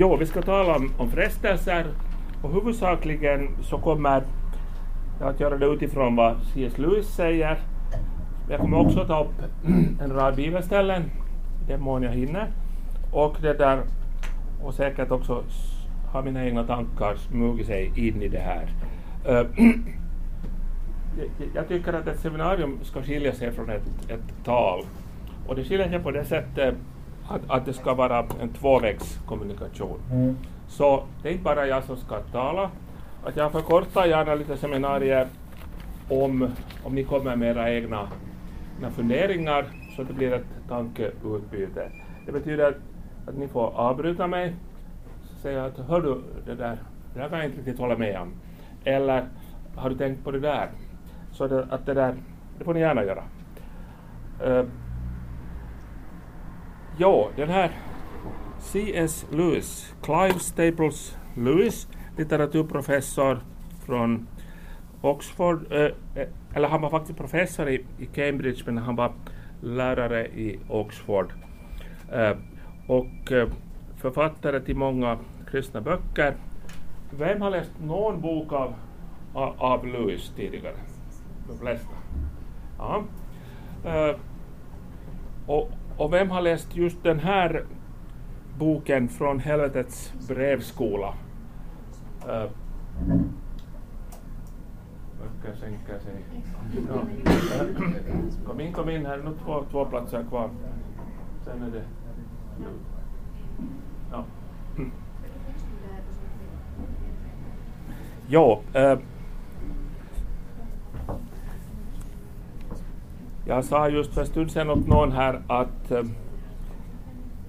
Jo, vi ska tala om, om frestelser och huvudsakligen så kommer jag att göra det utifrån vad C.S. Lewis säger. Jag kommer också ta upp en rad bibelställen, i den mån jag hinner. Och det där, och säkert också har mina egna tankar smugit sig in i det här. Uh, jag tycker att ett seminarium ska skilja sig från ett, ett tal. Och det skiljer sig på det sättet att, att det ska vara en tvåvägskommunikation. Mm. Så det är inte bara jag som ska tala. Att jag förkortar gärna lite seminarier om, om ni kommer med era egna, egna funderingar så det blir ett tankeutbyte. Det betyder att, att ni får avbryta mig och säga att hör du, det där, det där kan jag inte riktigt hålla med om. Eller har du tänkt på det där? Så det, att det där, det får ni gärna göra. Uh, ja, den här C.S. Lewis, Clive Staples Lewis, litteraturprofessor från Oxford, eh, eh, eller han var faktiskt professor i, Cambridge men han var lärare i Oxford. Eh, och författare till många kristna böcker. Vem har läst någon bok av, av Lewis tidigare? De flesta. Ja. och, och vem har läst just den här boken Från helvetets brevskola? Uh, Böcker sänker sig. Ja. Eh, kom in, kom in här, nu två, två platser kvar. Sen är det... Ja. Jo, äh, eh, jag sa just för en stund sedan åt någon här att eh,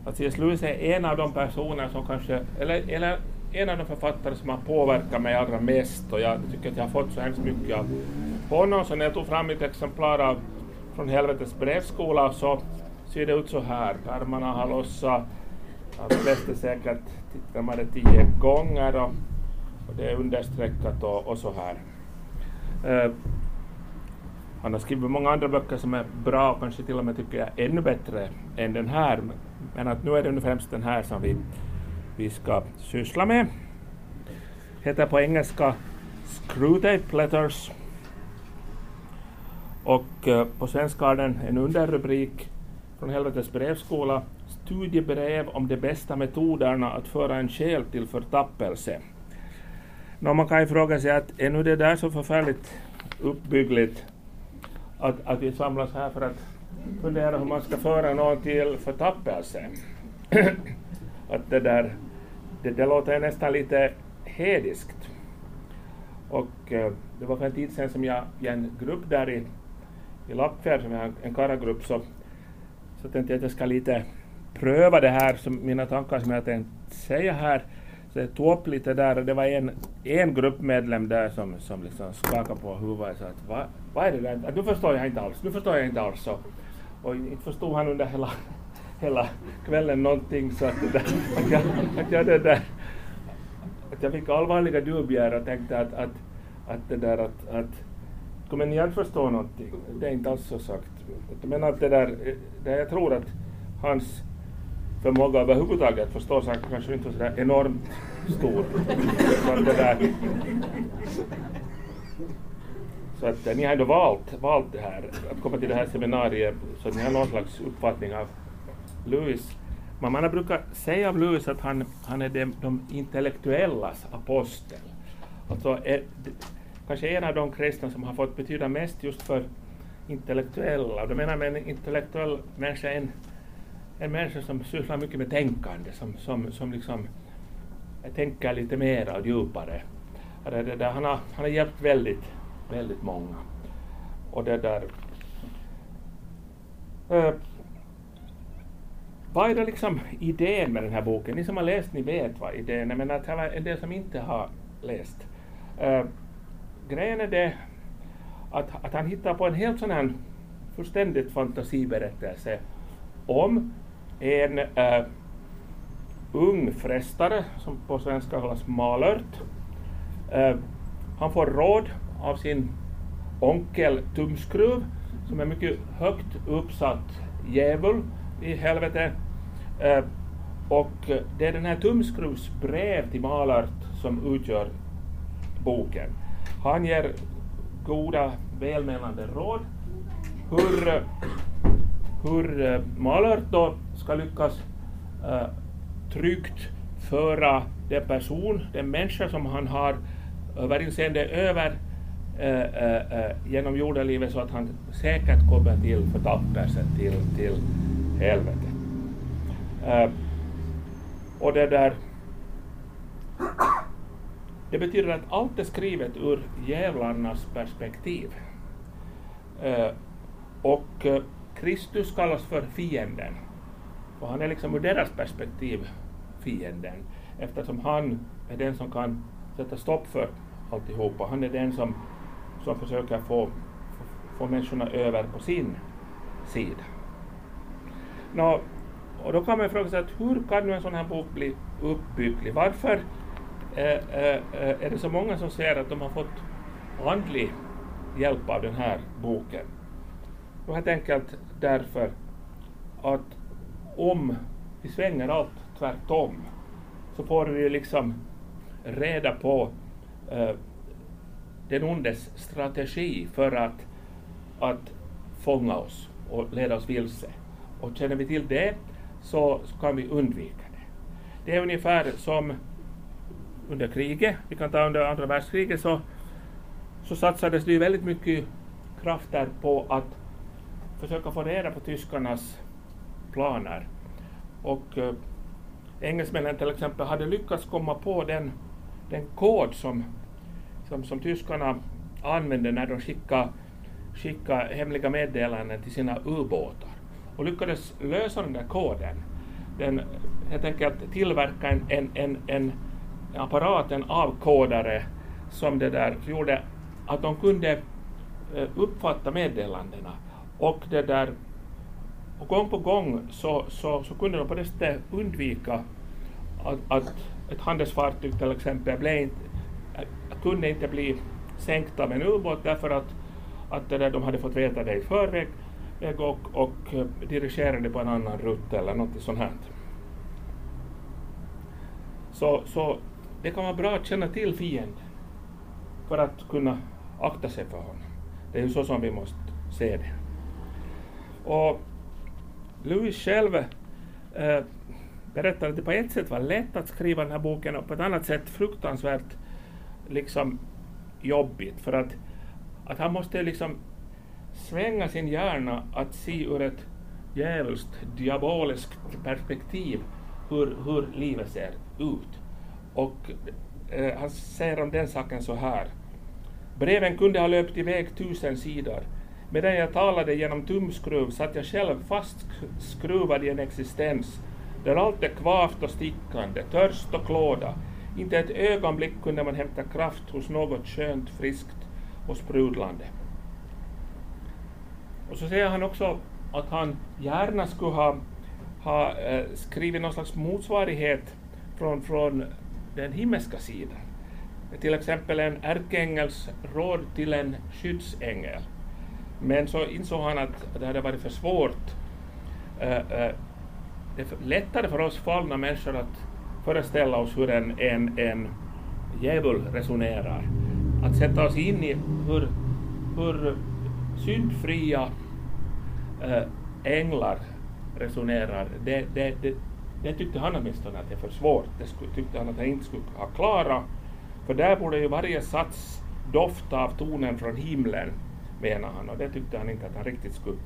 att C.S. Lewis är en av de personer som kanske, eller, eller en av de författare som har påverkat mig allra mest och jag tycker att jag har fått så hemskt mycket av honom. Så när jag tog fram mitt exemplar av Från helvetets brevskola så ser det ut så här. Karmarna har lossat, de flesta säkert tittar det tio gånger och, och det är understreckat och, och så här. Uh, han har skrivit många andra böcker som är bra och kanske till och med tycker jag ännu bättre än den här. Men att nu är det nu främst den här som vi, vi ska syssla med. Heter på engelska Screwtape Letters. Och eh, på svenska har den en underrubrik från Helvetes brevskola. Studiebrev om de bästa metoderna att föra en själ till förtappelse. Nå, man kan ju fråga sig att är nu det där så förfärligt uppbyggligt att, att vi samlas här för att fundera hur man ska föra någon till förtappelse. att det där, det, det låter nästan lite hediskt. Och eh, det var för en tid sedan som jag i en grupp där i, i Lappfjärd, som är en karagrupp, så, så tänkte jag att jag ska lite pröva det här, som mina tankar som jag tänkte säga här. Så jag tog upp lite där och det var en, en gruppmedlem där som, som liksom skakade på huvudet och sa att vad, vad är det där? Att nu förstår jag inte alls, nu förstår jag inte alls. Och, och inte förstod han under hela, hela kvällen någonting så att, det där, att, jag, att, jag, det där, att jag fick allvarliga dubier och tänkte att, att, att det där att, att kommer ni att förstå någonting? Det är inte alls så sagt. Men att det där, eh, det jag tror att hans förmåga överhuvudtaget att förstå saker kanske inte var sådär enormt stor. Så att, det där, så att eh, ni har ändå valt, valt det här, att komma till det här seminariet, så att ni har någon slags uppfattning av Lewis. Men man brukar säga om Lewis att han, han är de, de intellektuellas apostel. Alltså är, kanske en av de kristna som har fått betyda mest just för intellektuella. Och då menar med en intellektuell människa en en människa som sysslar mycket med tänkande, som, som, som liksom tänker lite mera och djupare. Det, det det, han, har, han har hjälpt väldigt, väldigt många. Och det där... Eh, vad är det liksom idén med den här boken? Ni som har läst, ni vet vad idén är, men att det var en del som inte har läst. Eh, grejen är det att, att han hittar på en helt sån här fullständigt fantasiberättelse om en äh, ung frestare, som på svenska kallas malört. Äh, eh, han får råd av sin onkel Tumskruv, som är mycket högt uppsatt djävul i helvete. Äh, Och det är den här Tumskruvs brev till Malört som utgör boken. Han ger goda, välmenande råd hur, hur Malört då ska lyckas uh, tryggt föra den person, den människa som han har eh, överinseende över äh, äh, genom jordelivet så att han säkert kommer till förtappelse, till, till helvetet. Äh, och det där det betyder att allt är skrivet ur djävlarnas perspektiv. och Kristus kallas för fienden. Och han är liksom ur deras perspektiv fienden eftersom han är den som kan sätta stopp för alltihopa. Han är den som, som försöker få, få, få människorna över på sin sida. Nå, och då kan man fråga sig att hur kan nu en sån här bok bli uppbygglig? Varför eh, eh, är det så många som säger att de har fått andlig hjälp av den här boken? Och helt enkelt därför att om vi svänger allt tvärtom så får vi liksom reda på eh, den ondes strategi för att, att fånga oss och leda oss vilse. Och känner vi till det så, så kan vi undvika det. Det är ungefär som under kriget, vi kan ta under andra världskriget, så, så satsades det ju väldigt mycket krafter på att försöka få reda på tyskarnas planer. Och eh, engelsmännen till exempel hade lyckats komma på den, den kod som, som, som tyskarna använde när de skickade, skickade hemliga meddelanden till sina ubåtar och lyckades lösa den där koden. Den helt enkelt tillverka en, en, en, en apparat, en avkodare som det där gjorde att de kunde eh, uppfatta meddelandena och det där och gång på gång så, så, så kunde de på det sättet undvika att, att ett handelsfartyg till exempel blev inte, äh, kunde inte bli sänkt av en ubåt därför att, att det där, de hade fått veta det i förväg eh, och, och eh, dirigerade på en annan rutt eller något sånt här. Så, så det kan vara bra att känna till fienden för att kunna akta sig för honom. Det är ju så som vi måste se det. Och Louis själv eh, berättar att det på ett sätt var lätt att skriva den här boken och på ett annat sätt fruktansvärt liksom jobbigt för att, att han måste liksom svänga sin hjärna att se ur ett djävulskt, diaboliskt perspektiv hur, hur livet ser ut. Och eh, han säger om den saken så här. Breven kunde ha löpt iväg tusen sidor Medan jag talade genom tumskruv satt jag själv fastskruvad i en existens där allt är kvavt och stickande, törst och klåda. Inte ett ögonblick kunde man hämta kraft hos något skönt, friskt och sprudlande. Och så säger han också att han gärna skulle ha, ha eh, skrivit någon slags motsvarighet från, från den himmelska sidan. Till exempel en ärkeängels råd till en skyddsängel. Men så insåg han att det hade varit för svårt. Uh, uh, det är lättare för oss fallna människor att föreställa oss hur en, en, en djävul resonerar. Att sätta oss in i hur, hur syndfria eh, änglar resonerar, det, det, det, det tyckte han åtminstone att det är för svårt. Det tyckte han att han inte skulle ha klarat. För där borde ju varje sats dofta av tonen från himlen menar han och det tyckte han inte att han riktigt skulle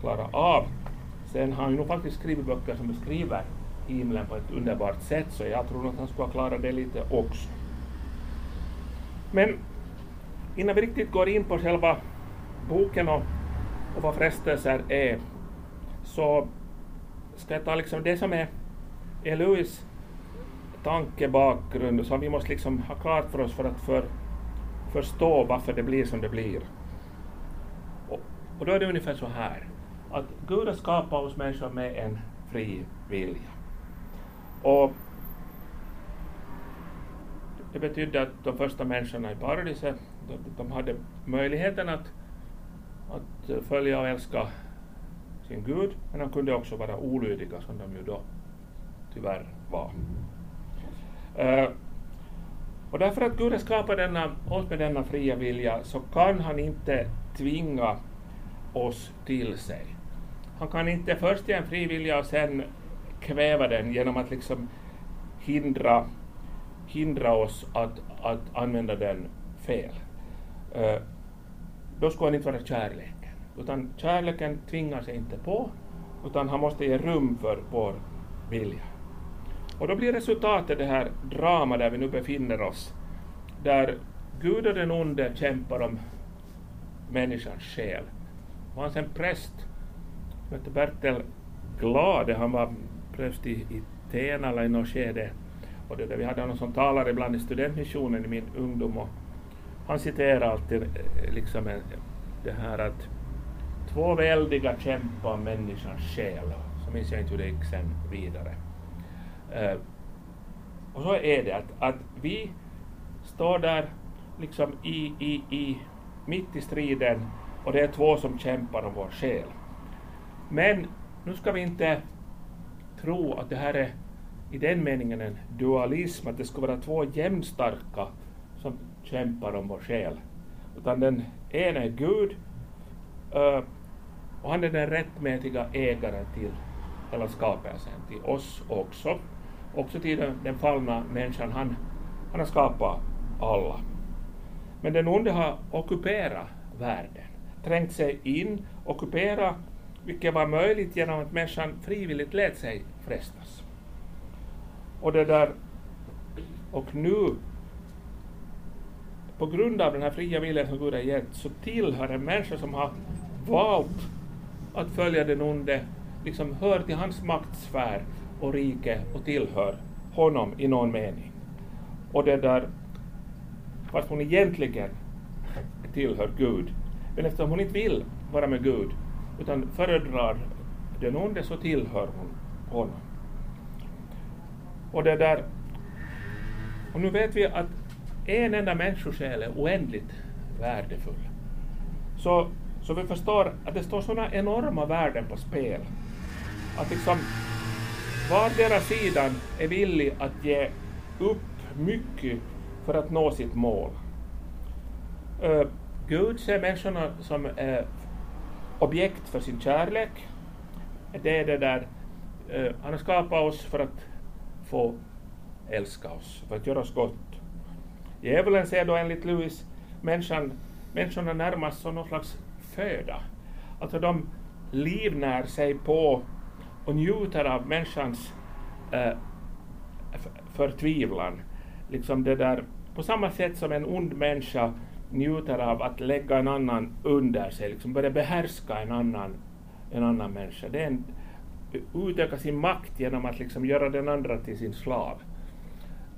klara av. Sen har han ju nog faktiskt skrivit böcker som beskriver himlen på ett underbart sätt så jag tror att han skulle ha klarat det lite också. Men innan vi riktigt går in på själva boken och, och vad frestelser är e. så ska jag ta liksom det som är, är Lewis tankebakgrund som vi måste liksom ha klart för oss för att för, förstå varför det blir som det blir. Och då är det ungefär så här, att Gud har skapat oss människor med en fri vilja. Och det betydde att de första människorna i paradiset, de hade möjligheten att, att följa och älska sin Gud, men de kunde också vara olydiga som de ju då tyvärr var. Uh, och därför att Gud har skapat denna, oss med denna fria vilja så kan han inte tvinga oss till sig. Han kan inte först ge en fri vilja och sen kväva den genom att liksom hindra, hindra oss att, att använda den fel. Uh, då skulle han inte vara kärleken. Utan kärleken tvingar sig inte på, utan han måste ge rum för vår vilja. Och då blir resultatet det här drama där vi nu befinner oss, där Gud och den onde kämpar om människans själ. Det fanns en präst. Som hette Bertel Glade, han var präst i, i Tenala i något skede, och det där, vi hade honom som talare ibland i studentmissionen i min ungdom, och han citerar alltid eh, liksom eh, det här att två väldiga kämpar om människans själ, så minns jag inte hur det gick sen vidare. Uh, och så är det att, att vi står där liksom i, i, i, mitt i striden och det är två som kämpar om vår själ. Men nu ska vi inte tro att det här är i den meningen en dualism, att det ska vara två jämnstarka som kämpar om vår själ. Utan den ena är Gud eh, och han är den rättmätiga ägaren till hela skapelsen, till oss också. Också till den, den fallna människan. Han, han har skapat alla. Men den onde har ockuperat världen, trängt sig in, ockuperat, vilket var möjligt genom att människan frivilligt lät sig frestas. Och det där, och nu, på grund av den här fria viljan som Gud har gett, så tillhör en människa som har valt att följa den onde, liksom hör till hans maktsfär och rike och tillhör honom i någon mening. Och det där, fast hon egentligen tillhör Gud, men eftersom hon inte vill vara med Gud, utan föredrar den onde så tillhör hon honom. Och det där, och nu vet vi att en enda människosjäl är oändligt värdefull. Så så vi förstår att det står sådana enorma värden på spel. Att liksom vardera sidan är villig att ge upp mycket för att nå sitt mål. Uh, Gud ser människorna som eh, objekt för sin kärlek. Det är det där, eh, han har skapat oss för att få älska oss, för att göra oss gott. Djävulen ser då enligt Lewis människan, människorna närmast som någon slags föda. Alltså de livnär sig på och njuter av människans eh, förtvivlan. Liksom det där, på samma sätt som en ond människa njuter av att lägga en annan under sig, liksom börja behärska en annan, en annan människa. Det är en, utöka sin makt genom att liksom göra den andra till sin slav.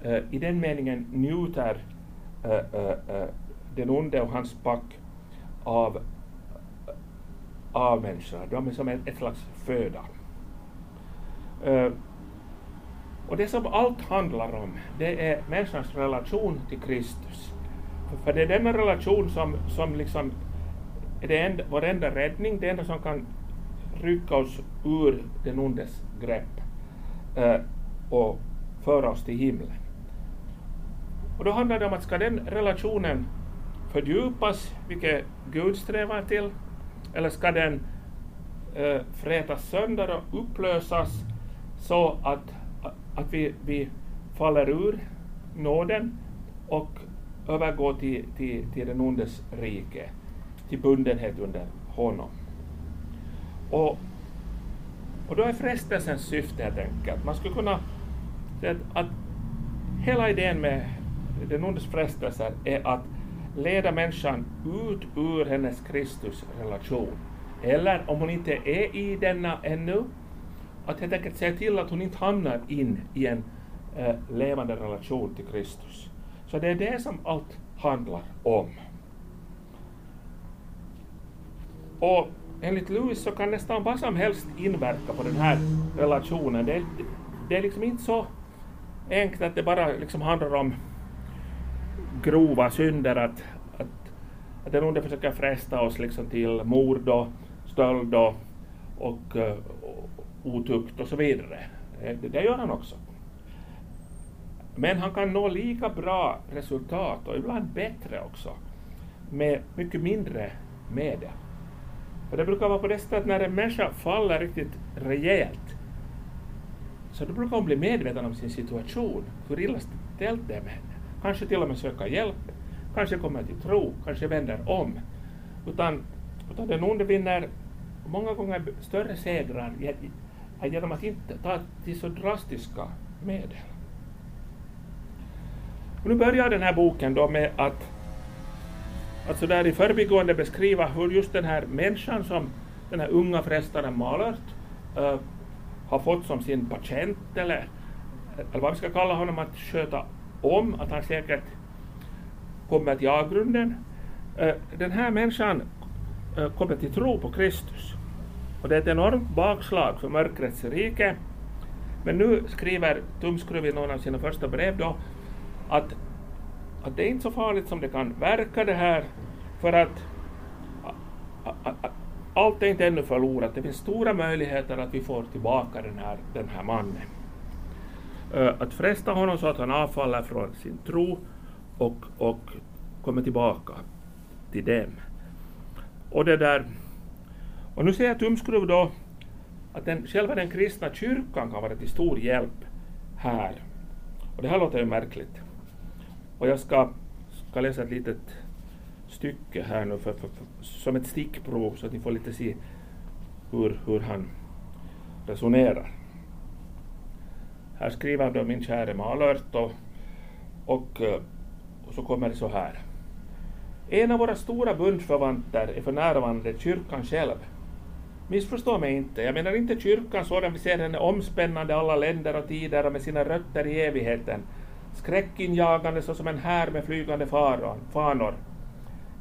Uh, I den meningen njuter uh, uh, den onde och hans pack av av människorna. De är som ett, ett slags föda. Uh, och det som allt handlar om, det är människans relation till Kristus. För, det är denna relation som, som liksom är det enda, vår enda räddning, det enda som kan rycka oss ur den ondes grepp eh, och föra oss till himlen. Och då handlar det om att ska den relationen fördjupas, vilket Gud strävar till, eller ska den eh, frätas sönder och upplösas så att, att vi, vi faller ur nåden och övergå till, till, till den ondes rike, till bundenhet under honom. Och, och då är frestelsens syfte helt enkelt, man skulle kunna säga att, att hela idén med den ondes frestelser är att leda människan ut ur hennes Kristusrelation. Eller om hon inte är i denna ännu, att helt enkelt se till att hon inte hamnar in i en äh, levande relation till Kristus. Så det är det som allt handlar om. Och enligt Lewis så kan nästan vad som helst inverka på den här relationen. Det, det är liksom inte så enkelt att det bara liksom handlar om grova synder att, att, att den onde försöker fresta oss liksom till mord och stöld och, och, och otukt och så vidare. Det, det gör han också. Men han kan nå lika bra resultat och ibland bättre också med mycket mindre medel. För det brukar vara på det sättet att när en människa faller riktigt rejält så då brukar hon bli medveten om sin situation, hur illa ställt det är med henne. Kanske till och med söka hjälp, kanske kommer till tro, kanske vänder om. Utan, utan den onde vinner många gånger större segrar genom att inte ta till så drastiska medel. Och nu börjar den här boken då med att, att så där i förbigående beskriva hur just den här människan som den här unga frestaren Malört uh, eh, har fått som sin patient eller, eller vad vi ska kalla honom att sköta om, att han säkert kommer till avgrunden. Uh, den här människan uh, kommer till tro på Kristus. Och det är ett enormt bakslag för mörkrets rike. Men nu skriver Tumskruv i någon av sina första brev då att, att det är inte så farligt som det kan verka det här, för att, allt är inte ännu förlorat. Det finns stora möjligheter att vi får tillbaka den här, den här mannen. Att fresta honom så att han avfaller från sin tro och, och kommer tillbaka till dem. Och det där och nu säger Tumskruv då att den, själva den kristna kyrkan kan vara till stor hjälp här. Och det här låter ju märkligt. Och jag ska, ska läsa ett litet stycke här nu för, för, för, som ett stickprov så att ni får lite se hur, hur han resonerar. Här skriver då min käre Malört och, och, och så kommer det så här. En av våra stora bundsförvanter är för närvarande kyrkan själv Missförstå mig inte, jag menar inte kyrkan sådan vi ser henne omspännande alla länder och tider och med sina rötter i evigheten, skräckinjagande såsom en här med flygande fanor.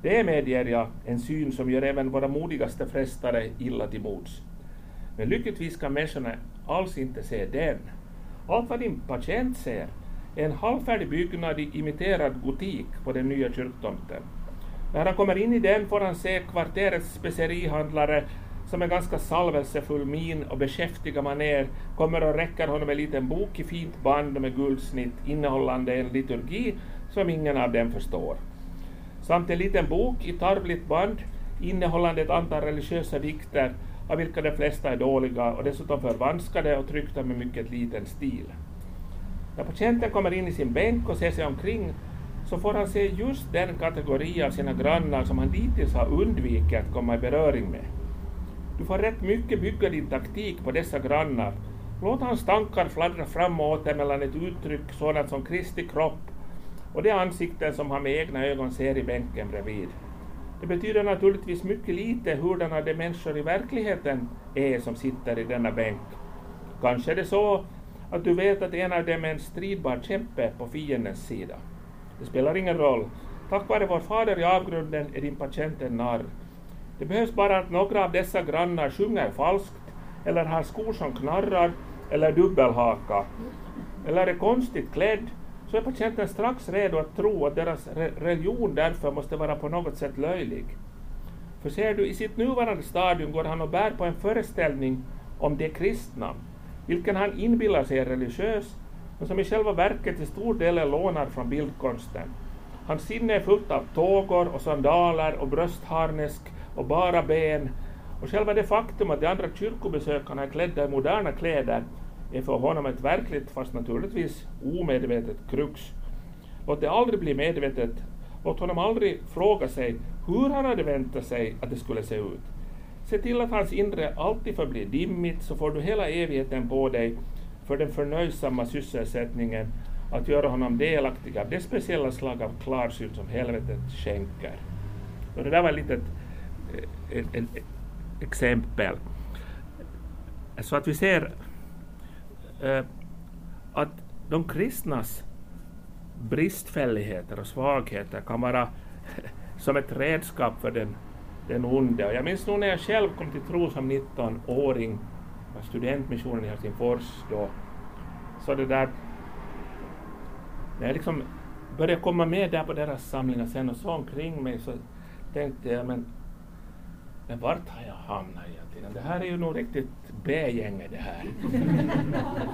Det medger jag, en syn som gör även våra modigaste frestare illa till mods. Men lyckligtvis kan människorna alls inte se den. Allt vad din patient ser är en halvfärdig byggnad i imiterad gotik på den nya kyrktomten. När han kommer in i den får han se kvarterets specerihandlare som med ganska salvelsefull min och beskäftiga maner kommer och räcker honom en liten bok i fint band med guldsnitt innehållande en liturgi som ingen av dem förstår. Samt en liten bok i tarvligt band innehållande ett antal religiösa dikter av vilka de flesta är dåliga och dessutom förvanskade och tryckta med mycket liten stil. När patienten kommer in i sin bänk och ser sig omkring så får han se just den kategori av sina grannar som han dittills har undvikit att komma i beröring med. Du får rätt mycket bygga din taktik på dessa grannar. Låt hans tankar fladdra fram och åter mellan ett uttryck sådant som Kristi kropp och de ansikten som han med egna ögon ser i bänken bredvid. Det betyder naturligtvis mycket lite hurdana de människor i verkligheten är som sitter i denna bänk. Kanske är det så att du vet att en av dem är en stridbar kämpe på fiendens sida. Det spelar ingen roll. Tack vare vår Fader i avgrunden är din patient en narr. Det behövs bara att några av dessa grannar sjunger falskt, eller har skor som knarrar, eller dubbelhaka, eller är konstigt klädd, så är patienten strax redo att tro att deras re religion därför måste vara på något sätt löjlig. För ser du, i sitt nuvarande stadium går han och bär på en föreställning om de kristna, vilken han inbillar sig är religiös, men som i själva verket till stor del är lånad från bildkonsten. Hans sinne är fullt av tågor och sandaler och bröstharnesk och bara ben. Och själva det faktum att de andra kyrkobesökarna är klädda i moderna kläder är för honom ett verkligt, fast naturligtvis omedvetet, krux. Låt det aldrig bli medvetet. Låt honom aldrig fråga sig hur han hade väntat sig att det skulle se ut. Se till att hans inre alltid förblir dimmigt, så får du hela evigheten på dig för den förnöjsamma sysselsättningen att göra honom delaktig av det speciella slag av klarsyn som helvetet skänker. Och det där var ett litet ett, en, exempel. Så att vi ser eh, att de kristnas bristfälligheter och svagheter kan vara som ett redskap för den, den onde. Och jag minns nog när jag själv kom till tro som 19-åring, var studentmissionen i Helsingfors då, så det där, när jag liksom började komma med där på deras samlingar sen och så omkring mig så tänkte jag, men men vart har jag hamnat egentligen? Det här är ju nog riktigt B-gänget det här.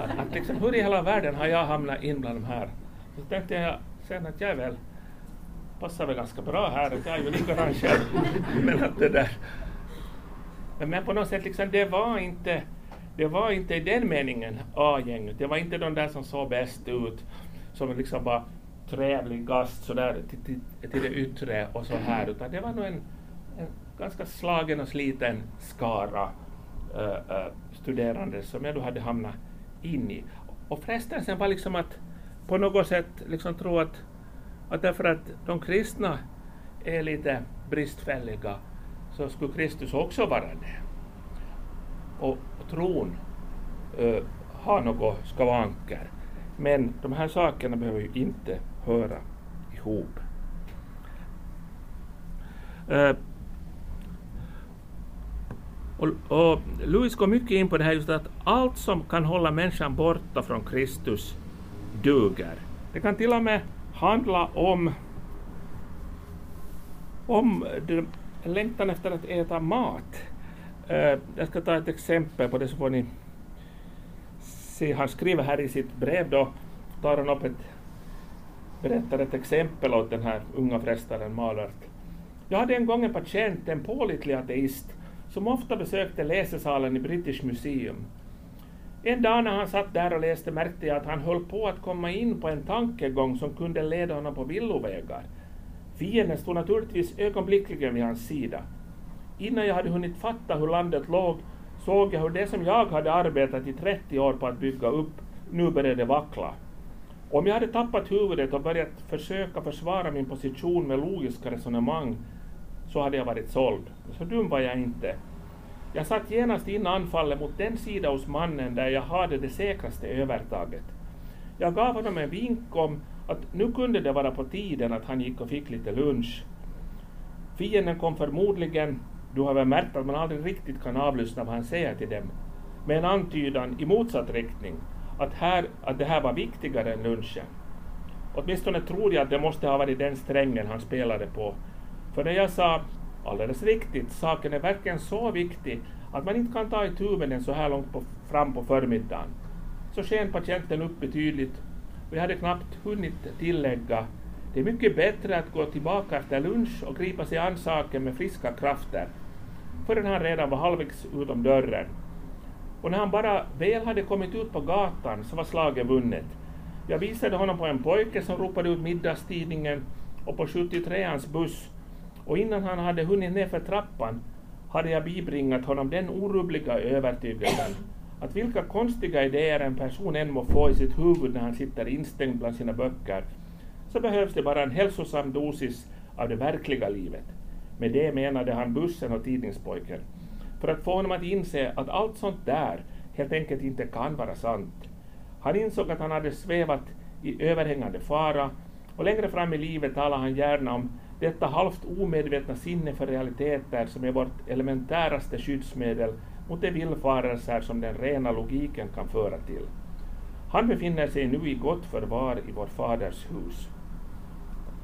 att, att liksom, hur i hela världen har jag hamnat in bland de här? Så tänkte jag sen att jag väl passar väl ganska bra här, att jag är ju likadan själv. Men att det där... Men på något sätt, liksom, det var inte det var inte i den meningen A-gänget. Det var inte de där som såg bäst ut, som liksom var trevlig gast sådär till, till, till det yttre och så här, utan det var nog en, en ganska slagen och sliten skara uh, uh, studerande som jag då hade hamnat in i. Och frestelsen var liksom att på något sätt liksom tro att, att därför att de kristna är lite bristfälliga så skulle Kristus också vara det. Och, och tron uh, har något skavanker. Men de här sakerna behöver ju inte höra ihop. Uh, och, och Louis går mycket in på det här just att allt som kan hålla människan borta från Kristus duger. Det kan till och med handla om, om längtan efter att äta mat. Eh, jag ska ta ett exempel på det så får ni se. Han skriver här i sitt brev då, tar han upp ett, berättar ett exempel åt den här unga frestaren Malert. Jag hade en gång en patient, en pålitlig ateist, som ofta besökte läsesalen i British Museum. En dag när han satt där och läste märkte jag att han höll på att komma in på en tankegång som kunde leda honom på villovägar. Fienden stod naturligtvis ögonblickligen vid hans sida. Innan jag hade hunnit fatta hur landet låg såg jag hur det som jag hade arbetat i 30 år på att bygga upp nu började vackla. Om jag hade tappat huvudet och börjat försöka försvara min position med logiska resonemang så hade jag varit såld. Så dum var jag inte. Jag satt genast in anfallet mot den sida hos mannen där jag hade det säkraste övertaget. Jag gav honom en vink om att nu kunde det vara på tiden att han gick och fick lite lunch. Fienden kom förmodligen, du har väl märkt att man aldrig riktigt kan avlyssna vad han säger till dem, med en antydan i motsatt riktning, att, här, att det här var viktigare än lunchen. Åtminstone tror jag att det måste ha varit den strängen han spelade på för det jag sa, alldeles riktigt, saken är verkligen så viktig att man inte kan ta itu med den så här långt på, fram på förmiddagen. Så sken patienten upp betydligt och jag hade knappt hunnit tillägga det är mycket bättre att gå tillbaka efter lunch och gripa sig an saken med friska krafter, förrän han redan var halvvägs utom dörren. Och när han bara väl hade kommit ut på gatan så var slaget vunnet. Jag visade honom på en pojke som ropade ut middagstidningen och på 73ans buss och innan han hade hunnit ner för trappan hade jag bibringat honom den orubbliga övertygelsen att vilka konstiga idéer en person än må få i sitt huvud när han sitter instängd bland sina böcker, så behövs det bara en hälsosam dosis av det verkliga livet. Med det menade han bussen och tidningspojken. För att få honom att inse att allt sånt där helt enkelt inte kan vara sant. Han insåg att han hade svävat i överhängande fara och längre fram i livet talade han gärna om detta halvt omedvetna sinne för realiteter som är vårt elementäraste skyddsmedel mot de villfarelser som den rena logiken kan föra till. Han befinner sig nu i gott förvar i vår faders hus.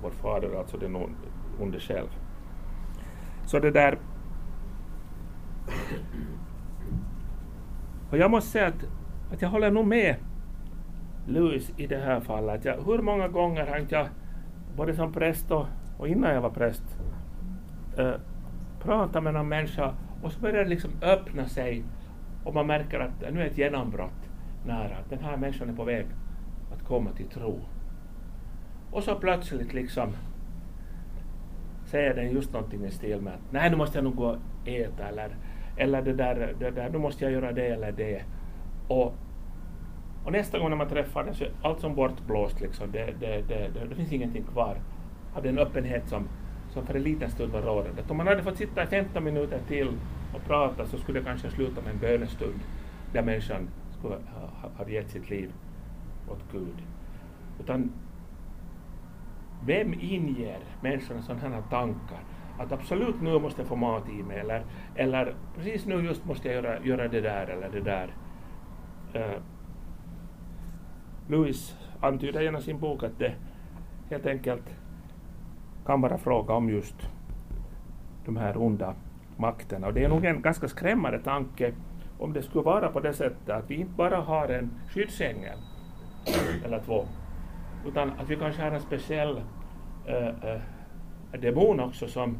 Vår fader, alltså den onde själv. Så det där... Och jag måste säga att, att jag håller nog med Louis i det här fallet. Jag, hur många gånger har inte jag, både som präst och och innan jag var präst, eh, prata med någon människa och så börjar det liksom öppna sig och man märker att nu är ett genombrott nära, att den här människan är på väg att komma till tro. Och så plötsligt liksom säger den just någonting i stil med att nej, nu måste jag nog gå och äta eller, eller det, där, det där, nu måste jag göra det eller det. Och, och nästa gång när man träffar den så är allt som bortblåst, liksom. det, det, det, det, det finns ingenting kvar av den öppenhet som, som för en liten stund var rådande. Om man hade fått sitta i 15 minuter till och prata så skulle det kanske sluta med en bönestund där människan skulle ha, ha gett sitt liv åt Gud. Utan vem inger människorna sådana här tankar? Att absolut nu måste jag få mat i mig eller, eller precis nu just måste jag göra, göra det där eller det där. Uh, Louis antyder genom sin bok att det helt enkelt kan vara fråga om just de här onda makterna. Och det är nog en ganska skrämmande tanke om det skulle vara på det sättet att vi inte bara har en skyddsängel eller två, utan att vi kanske har en speciell äh, äh, demon också som,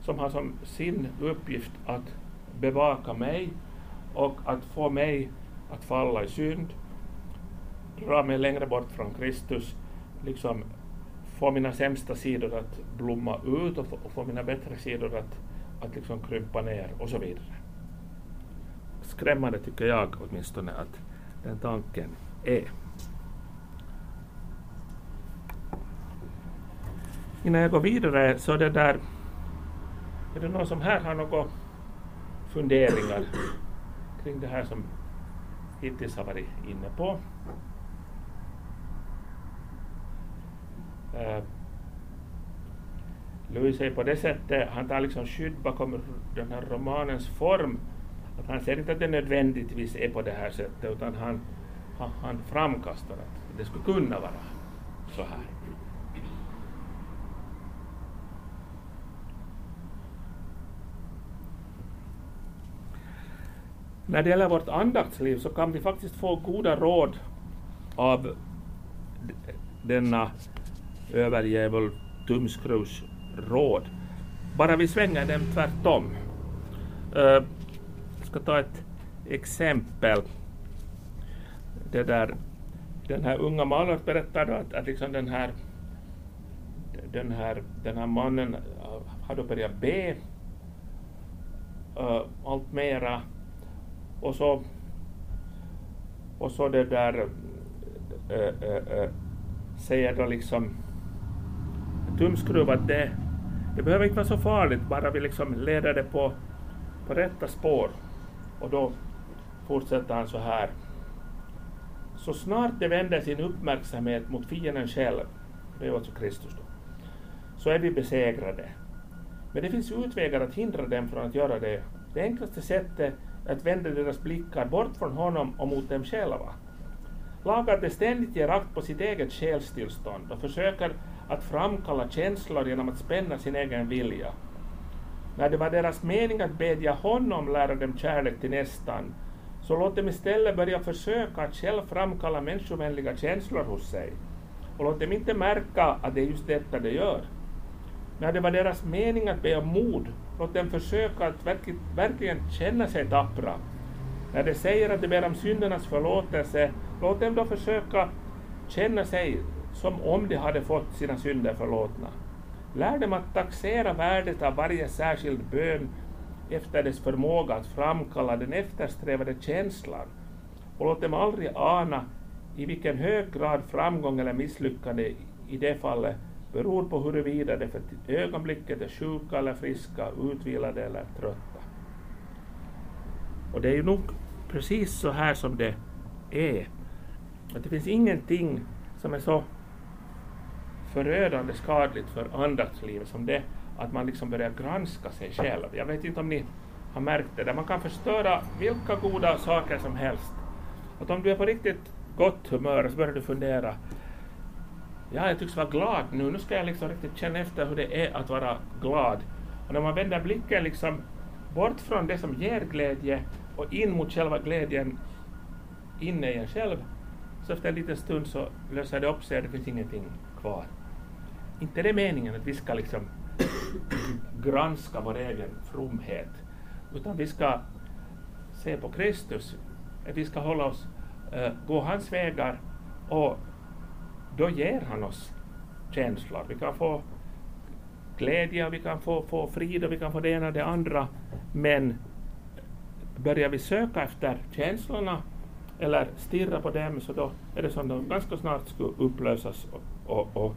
som har som sin uppgift att bevaka mig och att få mig att falla i synd, dra mig längre bort från Kristus, liksom få mina sämsta sidor att blomma ut och få, och få mina bättre sidor att, att liksom krympa ner och så vidare. Skrämmande tycker jag åtminstone att den tanken är. Innan jag går vidare så det där, är det någon som här har några funderingar kring det här som hittills har varit inne på? Eh, Louis är på det sättet, han tar liksom skydd bakom den här romanens form, att han ser inte att det nödvändigtvis är på det här sättet, utan han, han, han framkastar att det skulle kunna vara så här. När det gäller vårt andaktsliv så kan vi faktiskt få goda råd av denna överjävul tumskruvs råd. Bara vi svänger dem tvärtom. Eh, jag ska ta ett exempel. Det där, den här unga malaren då att, att liksom den, här, den, här, den här mannen eh, hade börjat be uh, allt mera och så och så det där äh, äh, säger då liksom tumskruv att det, det behöver inte vara så farligt bara vi liksom leder det på, på rätta spår. Och då fortsätter han så här. Så snart det vänder sin uppmärksamhet mot fienden själv, det är alltså Kristus då, så är vi besegrade. Men det finns utvägar att hindra dem från att göra det. Det enklaste sättet är att vända deras blickar bort från honom och mot dem själva. Lagarde ständigt ger akt på sitt eget själstillstånd och försöker att framkalla känslor genom att spänna sin egen vilja. När det var deras mening att bedja honom lära dem kärlek till nästan, så låt dem istället börja försöka att själv framkalla människovänliga känslor hos sig. Och låt dem inte märka att det är just detta de gör. När det var deras mening att be om mod, låt dem försöka att verkligen, verkligen känna sig tappra. När de säger att de ber om syndernas förlåtelse, låt dem då försöka känna sig som om de hade fått sina synder förlåtna. Lär dem att taxera värdet av varje särskild bön efter dess förmåga att framkalla den eftersträvade känslan och låt dem aldrig ana i vilken hög grad framgång eller misslyckande i det fallet beror på huruvida de för ögonblicket är sjuka eller friska, utvilade eller trötta. Och det är ju nog precis så här som det är. Att det finns ingenting som är så förödande skadligt för andaktslivet som det att man liksom börjar granska sig själv. Jag vet inte om ni har märkt det, där man kan förstöra vilka goda saker som helst. Att om du är på riktigt gott humör så börjar du fundera ja, jag tycks vara glad nu, nu ska jag liksom riktigt känna efter hur det är att vara glad. Och när man vänder blicken liksom bort från det som ger glädje och in mot själva glädjen inne i en själv, så efter en liten stund så löser det upp sig och det finns ingenting kvar. Inte det är meningen att vi ska liksom granska vår egen fromhet, utan vi ska se på Kristus, vi ska hålla oss, uh, gå hans vägar och då ger han oss känslor. Vi kan få glädje, vi kan få, få frid och vi kan få det ena och det andra. Men börjar vi söka efter känslorna eller stirra på dem så då är det som de ganska snart skulle upplösas och, och, och,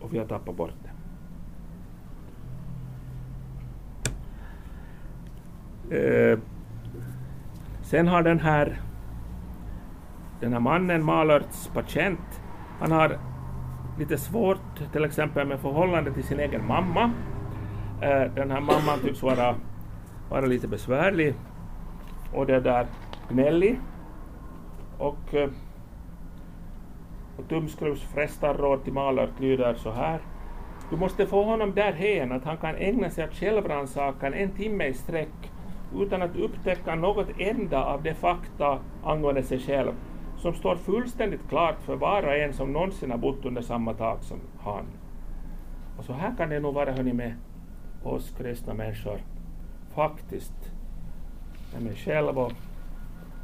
och vi har tappat bort det. Eh, sen har den här den här mannen, Malerts patient, han har lite svårt till exempel med förhållande till sin egen mamma. Eh, den här mamman tycks vara, vara lite besvärlig och det där gnällig. Och, eh, och Tumskruvs frestarråd till Malört lyder så här. Du måste få honom därhän att han kan ägna sig åt självrannsakan en timme i sträck utan att upptäcka något enda av de fakta angående sig själv som står fullständigt klart för var och en som någonsin har bott under samma tak som han. Och så här kan det nog vara hörni, med oss kristna människor, faktiskt, med mig själv och,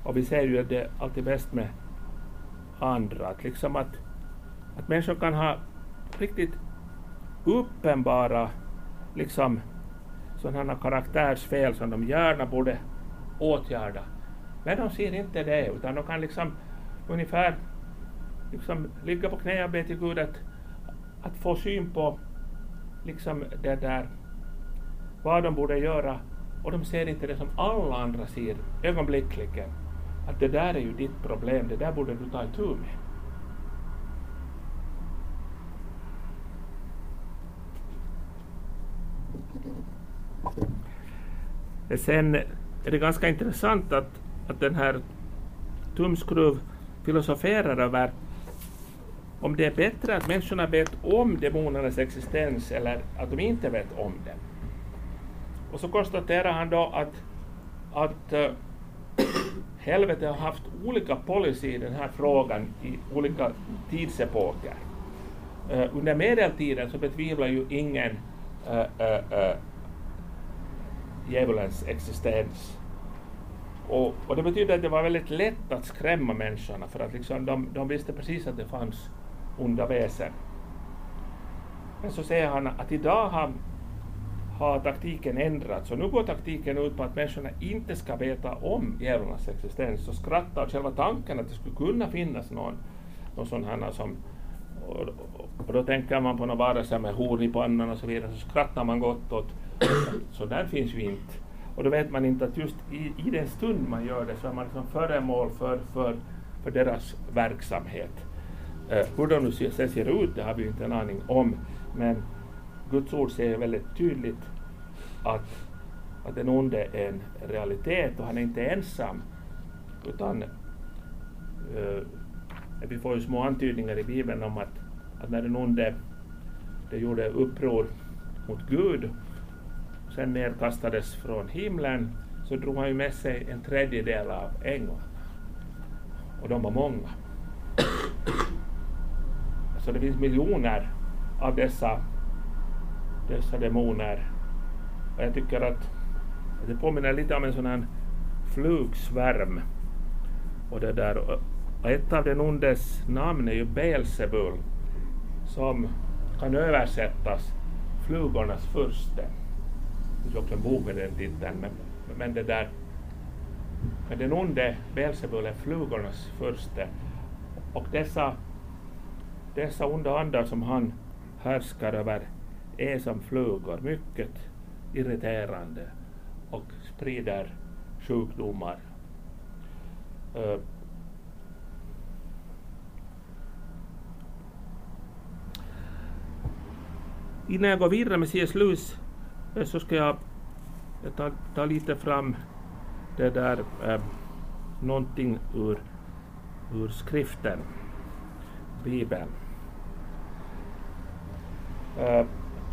och vi ser ju att det är alltid bäst med andra, att liksom att, att människor kan ha riktigt uppenbara liksom sådana karaktärsfel som de gärna borde åtgärda. Men de ser inte det, utan de kan liksom ungefär liksom ligga på knä och be till Gud att, att få syn på liksom det där, vad de borde göra. Och de ser inte det som alla andra ser ögonblickligen. Att det där är ju ditt problem, det där borde du ta itu med. Eh, sen är det ganska intressant att, att den här tumskruv filosoferar över om det är bättre att människorna vet om demonernas existens eller att de inte vet om den. Och så konstaterar han då att, att eh, Helvete helvetet har haft olika policy i den här frågan i olika tidsepoker. Uh, under medeltiden så betvivlar ju ingen uh, djävulens existens. Och, och, det betyder att det var väldigt lätt att skrämma människorna för att liksom de, de visste precis att det fanns onda väsen. Men så säger han att idag har, har taktiken ändrats och nu går taktiken ut på att människorna inte ska veta om djävulens existens och skratta åt själva tanken att det skulle kunna finnas någon, någon sån här som och, och, då tänker man på några varelser med horn i pannan och så vidare, så skrattar man gott åt så där finns ju inte. Och då vet man inte att just i, i den stund man gör det så är man liksom föremål för, för, för deras verksamhet. Eh, hur de nu sen ser ut, det har vi ju inte en aning om, men Guds ord säger väldigt tydligt att, att den onde är en realitet och han är inte ensam, utan eh, vi får ju små antydningar i Bibeln om att, att när den onde det gjorde uppror mot Gud sen nedkastades från himlen så drog han ju med sig en tredjedel av änglarna. Och de var många. Så det finns miljoner av dessa, dessa demoner. Och jag tycker att det påminner lite om en sån här flugsvärm. Och, det där. och ett av den ondes namn är ju Beelzebul som kan översättas flugornas furste Det finns också en bok med den titeln, men, men det där men den onde Belsebul är flugornas furste och dessa, dessa onda andar som han härskar över är som flugor, mycket irriterande och sprider sjukdomar. Uh, innan jag går vidare med C.S. Lewis eh, så ska jag ta, ta lite fram det där eh, någonting ur, ur skriften, Bibeln. Eh,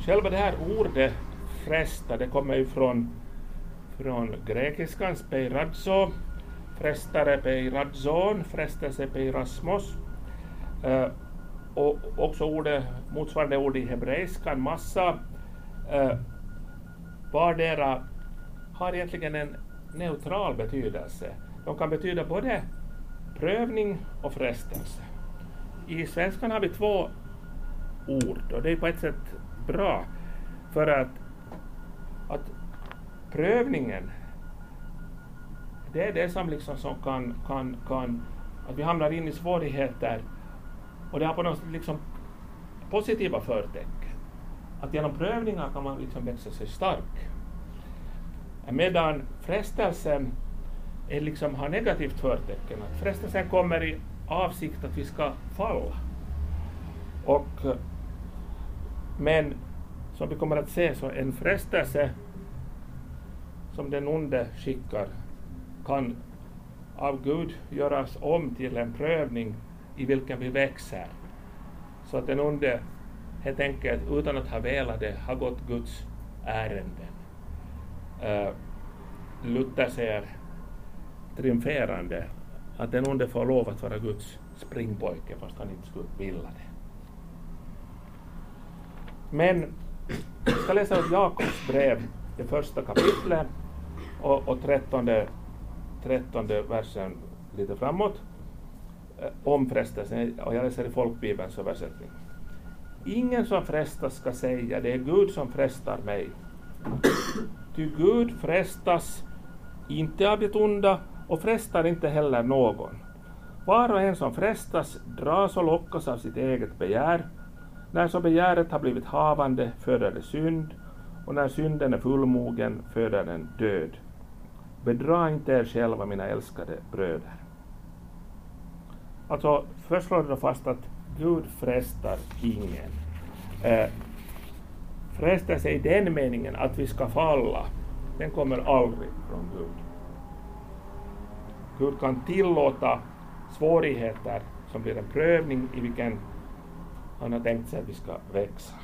själva det här ordet fresta, det kommer ju från, från grekiskans peiradzo, frestare peiradzon, frestelse peirasmos. Eh, och också ordet, motsvarande ord i hebreiskan, massa eh, Vardera har egentligen en neutral betydelse. De kan betyda både prövning och frestelse. I svenskan har vi två ord och det är på ett sätt bra för att, att prövningen det är det som liksom som kan, kan, kan, att vi hamnar in i svårigheter och det har på något sätt liksom positiva förtecken att genom prövningar kan man liksom växa sig stark. Medan frestelsen är liksom, har negativt förtecken. Att frestelsen kommer i avsikt att vi ska falla. Och, men som vi kommer att se så en frestelse som den onde skickar kan av Gud göras om till en prövning i vilken vi växer. Så att den onde helt enkelt utan att ha velat det har gått Guds ärenden. Uh, Luther säger triumferande att den onde får lov att vara Guds springpojke fast han inte skulle vilja det. Men jag ska läsa upp Jakobs brev, det första kapitlet och, och trettonde, trettonde versen lite framåt eh, om frestelsen, och jag läser i folkbibelns översättning. Ingen som frestas ska säga, det är Gud som frestar mig. Ty Gud frestas inte av det onda och frestar inte heller någon. Var och en som frestas dras och lockas av sitt eget begär. När så begäret har blivit havande föder det synd, och när synden är fullmogen föder den död. Bedra inte er själva, mina älskade bröder. Alltså, först slår det fast att Gud frestar ingen. Eh, frestelse i den meningen att vi ska falla, den kommer aldrig från Gud. Gud kan tillåta svårigheter som blir en prövning i vilken han har tänkt sig att vi ska växa.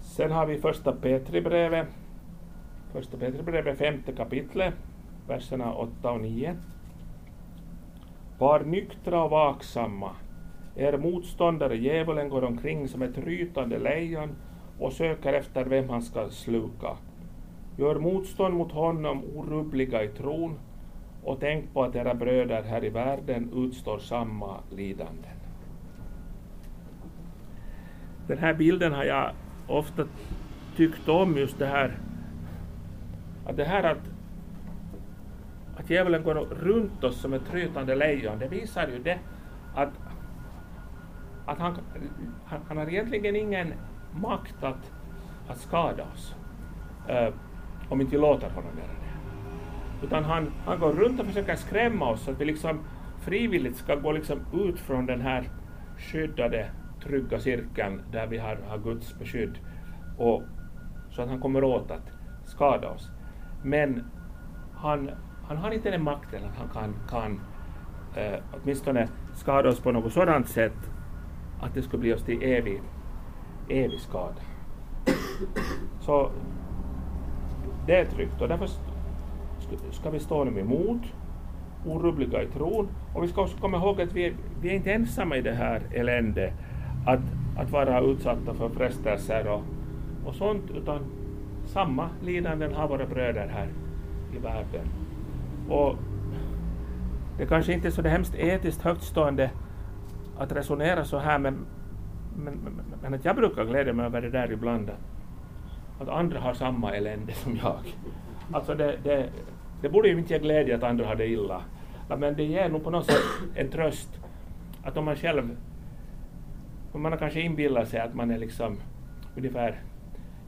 Sen har vi första Petribrevet, första Petri-brevet, femte kapitlet, verserna 8 och 9. Var nyktra och vaksamma. Er motståndare djävulen går omkring som ett rytande lejon och söker efter vem han ska sluka. Gör motstånd mot honom orubbliga i tron och tänk på att era bröder här i världen utstår samma lidanden. Den här bilden har jag ofta tyckt om, just det här att det här att, att djävulen går runt oss som ett rytande lejon, det visar ju det att, att han, han, han har egentligen ingen makt att, att skada oss. Uh, om inte vi låter honom göra det. Utan han, han går runt och försöker skrämma oss så att vi liksom frivilligt ska gå liksom ut från den här skyddade, trygga cirkeln där vi har, har Guds beskydd. Och, så att han kommer åt att skada oss. Men han, han har inte den makten att han kan, kan eh, åtminstone skada oss på något sådant sätt att det skulle bli oss till evig, evig skada. Så det är tryggt och därför ska vi stå honom emot, orubbliga i tron. Och vi ska också komma ihåg att vi, vi är inte ensamma i det här eländet, att, att vara utsatta för frestelser och, och sånt, utan samma lidanden har våra bröder här i världen. Och det kanske inte är så det hemskt etiskt högtstående att resonera så här, men, men, men, men att jag brukar glädja mig över det där ibland, att andra har samma elände som jag. Alltså det, det, det borde ju inte ge glädje att andra har det illa. Men det ger nog på något sätt en tröst att om man själv, om man har kanske inbillat sig att man är liksom ungefär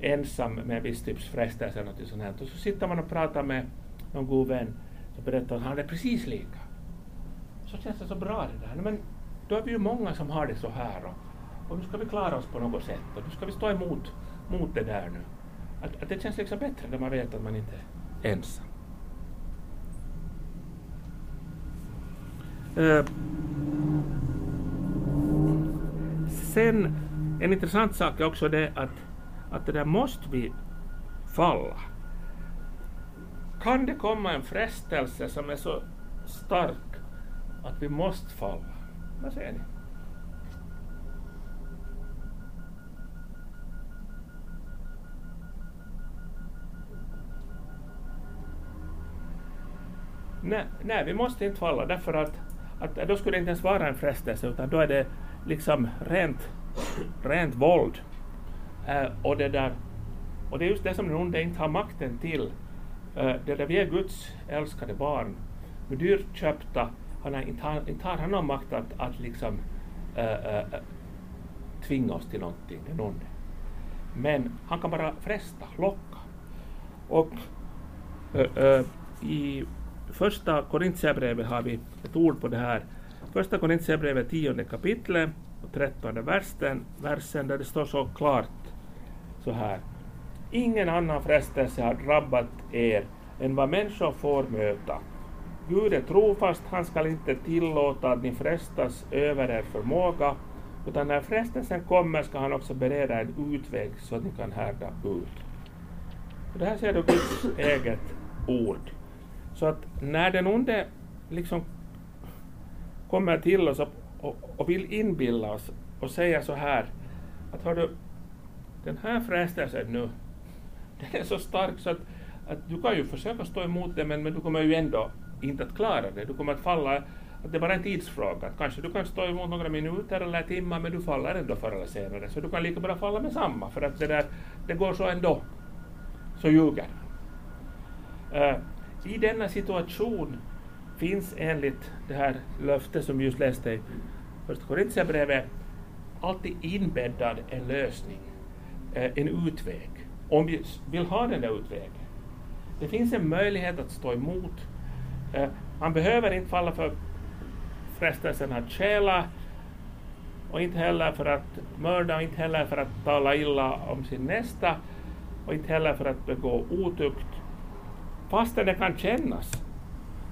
ensam med en viss typs frestelse eller något sånt här, och så sitter man och pratar med någon god vän som berättar att han är precis lika. Så känns det så bra det där. Men då är vi ju många som har det så här och, och nu ska vi klara oss på något sätt och nu ska vi stå emot mot det där nu. Att, att det känns liksom bättre när man vet att man inte är ensam. Eh, sen, en intressant sak är också det att, att det där måste vi falla. Kan det komma en frestelse som är så stark att vi måste falla? Vad säger ni? Nej, nej, vi måste inte falla därför att, att då skulle det inte ens vara en frestelse utan då är det liksom rent, rent våld. Uh, och, det där, och det är just det som den onde inte har makten till. Uh, det där vi är Guds älskade barn, med dyrt köpta, han har, inte, har, inte har han någon makt att, att liksom uh, tvinga oss till någonting, den onde. Men han kan bara fresta, locka. Och i första Korintierbrevet har vi ett ord på det här. Första Korintierbrevet, tionde kapitlet och trettonde versen, versen där det står så klart så här. Ingen annan frestelse har drabbat er än vad människor får möta. Gud är trofast, han skall inte tillåta att ni frestas över er förmåga Utan när frestelsen kommer ska han också bereda en utväg så att ni kan härda ut. Och det här ser du Guds eget ord. Så att när den onde liksom kommer till oss och, och, och vill inbilla oss och säga så här att har du, den här frestelsen nu, den är så stark så att, att du kan ju försöka stå emot den men, men du kommer ju ändå inte att klara det. Du kommer att falla, att det är bara en tidsfråga. Kanske du kan stå emot några minuter eller timmar men du faller ändå förr eller senare. Så du kan lika bra falla med samma för att det, där, det går så ändå. Så ljuger uh, i denna situation finns enligt det här löftet som just läste i Första Korintierbrevet alltid inbäddad en lösning, eh, en utväg, om vi vill ha den där utvägen. Det finns en möjlighet att stå emot. Eh, man behöver inte falla för frestelsen att stjäla och inte heller för att mörda och inte heller för att tala illa om sin nästa och inte heller för att begå otukt fastän det kan kännas.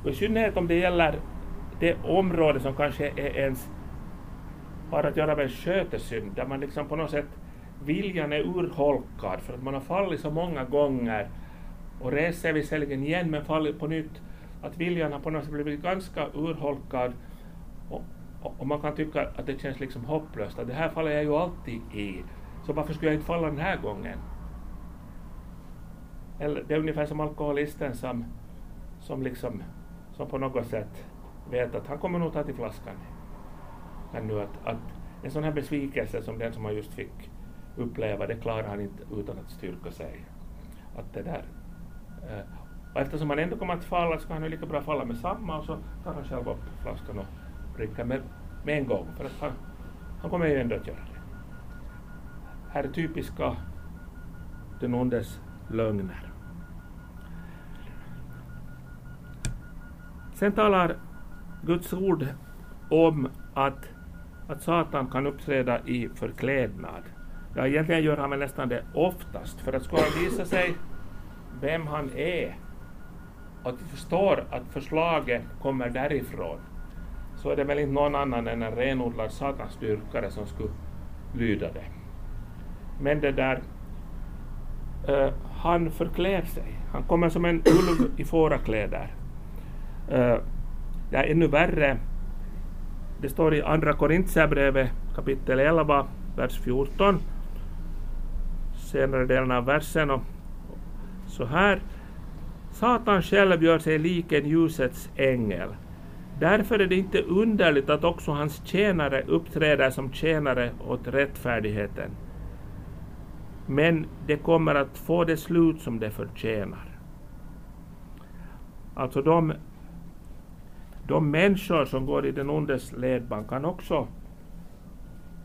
Och i synnerhet om det gäller det område som kanske är ens har att göra med skötesynd, där man liksom på något sätt viljan är urholkad för att man har fallit så många gånger och reser visserligen igen men fallit på nytt. Att viljan har på något sätt blivit ganska urholkad och, och, och man kan tycka att det känns liksom hopplöst, att det här faller jag ju alltid i, så varför skulle jag inte falla den här gången? Eller, det är ungefär som alkoholisten som, som, liksom, som på något sätt vet att han kommer nog ta till flaskan. Men nu att, att en sån här besvikelse som den som han just fick uppleva, det klarar han inte utan att styrka sig. Att det där, eh, och eftersom han ändå kommer att falla så kan han ju lika bra falla med samma och så tar han själv upp flaskan och dricker med, med en gång, för att han, han kommer ju ändå att göra det. Här är typiska den ondes lögner. Sen talar Guds ord om att, att Satan kan uppträda i förklädnad. Ja, egentligen gör han väl nästan det oftast, för att ska han visa sig vem han är, att vi förstår att förslaget kommer därifrån, så är det väl inte någon annan än en renodlad satansdyrkare som skulle lyda det. Men det där, uh, han förklär sig. Han kommer som en ulv i fårakläder. Eh, det är ännu värre, det står i Andra Korintierbrevet kapitel 11, vers 14, senare delen av versen, och så här. Satan själv gör sig lik en ljusets ängel. Därför är det inte underligt att också hans tjänare uppträder som tjänare åt rättfärdigheten men det kommer att få det slut som det förtjänar. Alltså de, de människor som går i den ondes ledband kan också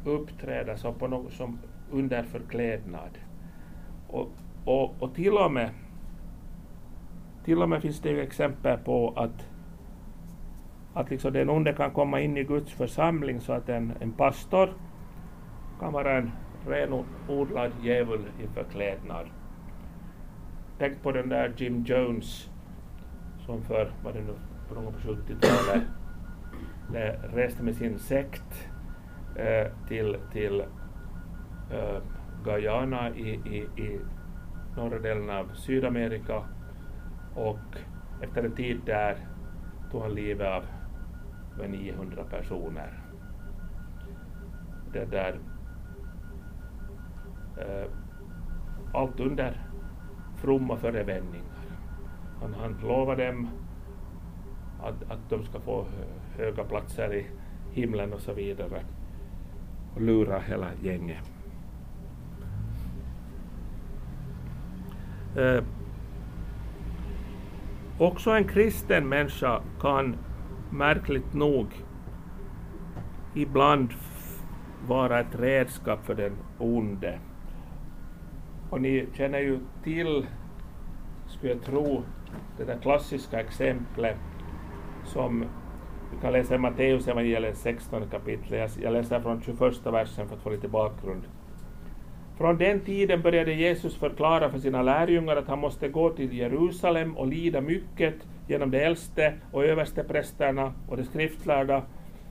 uppträda som, på något, som under förklädnad. Och, och, och till och med till och med finns det ju exempel på att, att liksom den onde kan komma in i Guds församling så att en, en pastor kan vara en renodlad djävul i förklädnad. Tänk på den där Jim Jones som för, vad det nu, på någon på 70-talet reste med sin sekt eh, till, till eh, Guyana i, i, i norra delen av Sydamerika och efter en tid där tog han livet av 900 personer. Det där eh, allt under fromma förevändningar. Han, han lovade dem att, att de ska få höga platser i himlen och så vidare och lura hela gänget. Eh, också en kristen människa kan märkligt nog ibland vara ett redskap för den onde. Och ni känner ju till, skulle jag tro, det där klassiska exemplet som vi kan läsa i Matteus evangeliet 16 kapitel. Jag läser från 21 versen för att få lite bakgrund. Från den tiden började Jesus förklara för sina lärjungar att han måste gå till Jerusalem och lida mycket genom de äldste och översteprästerna och de skriftlärda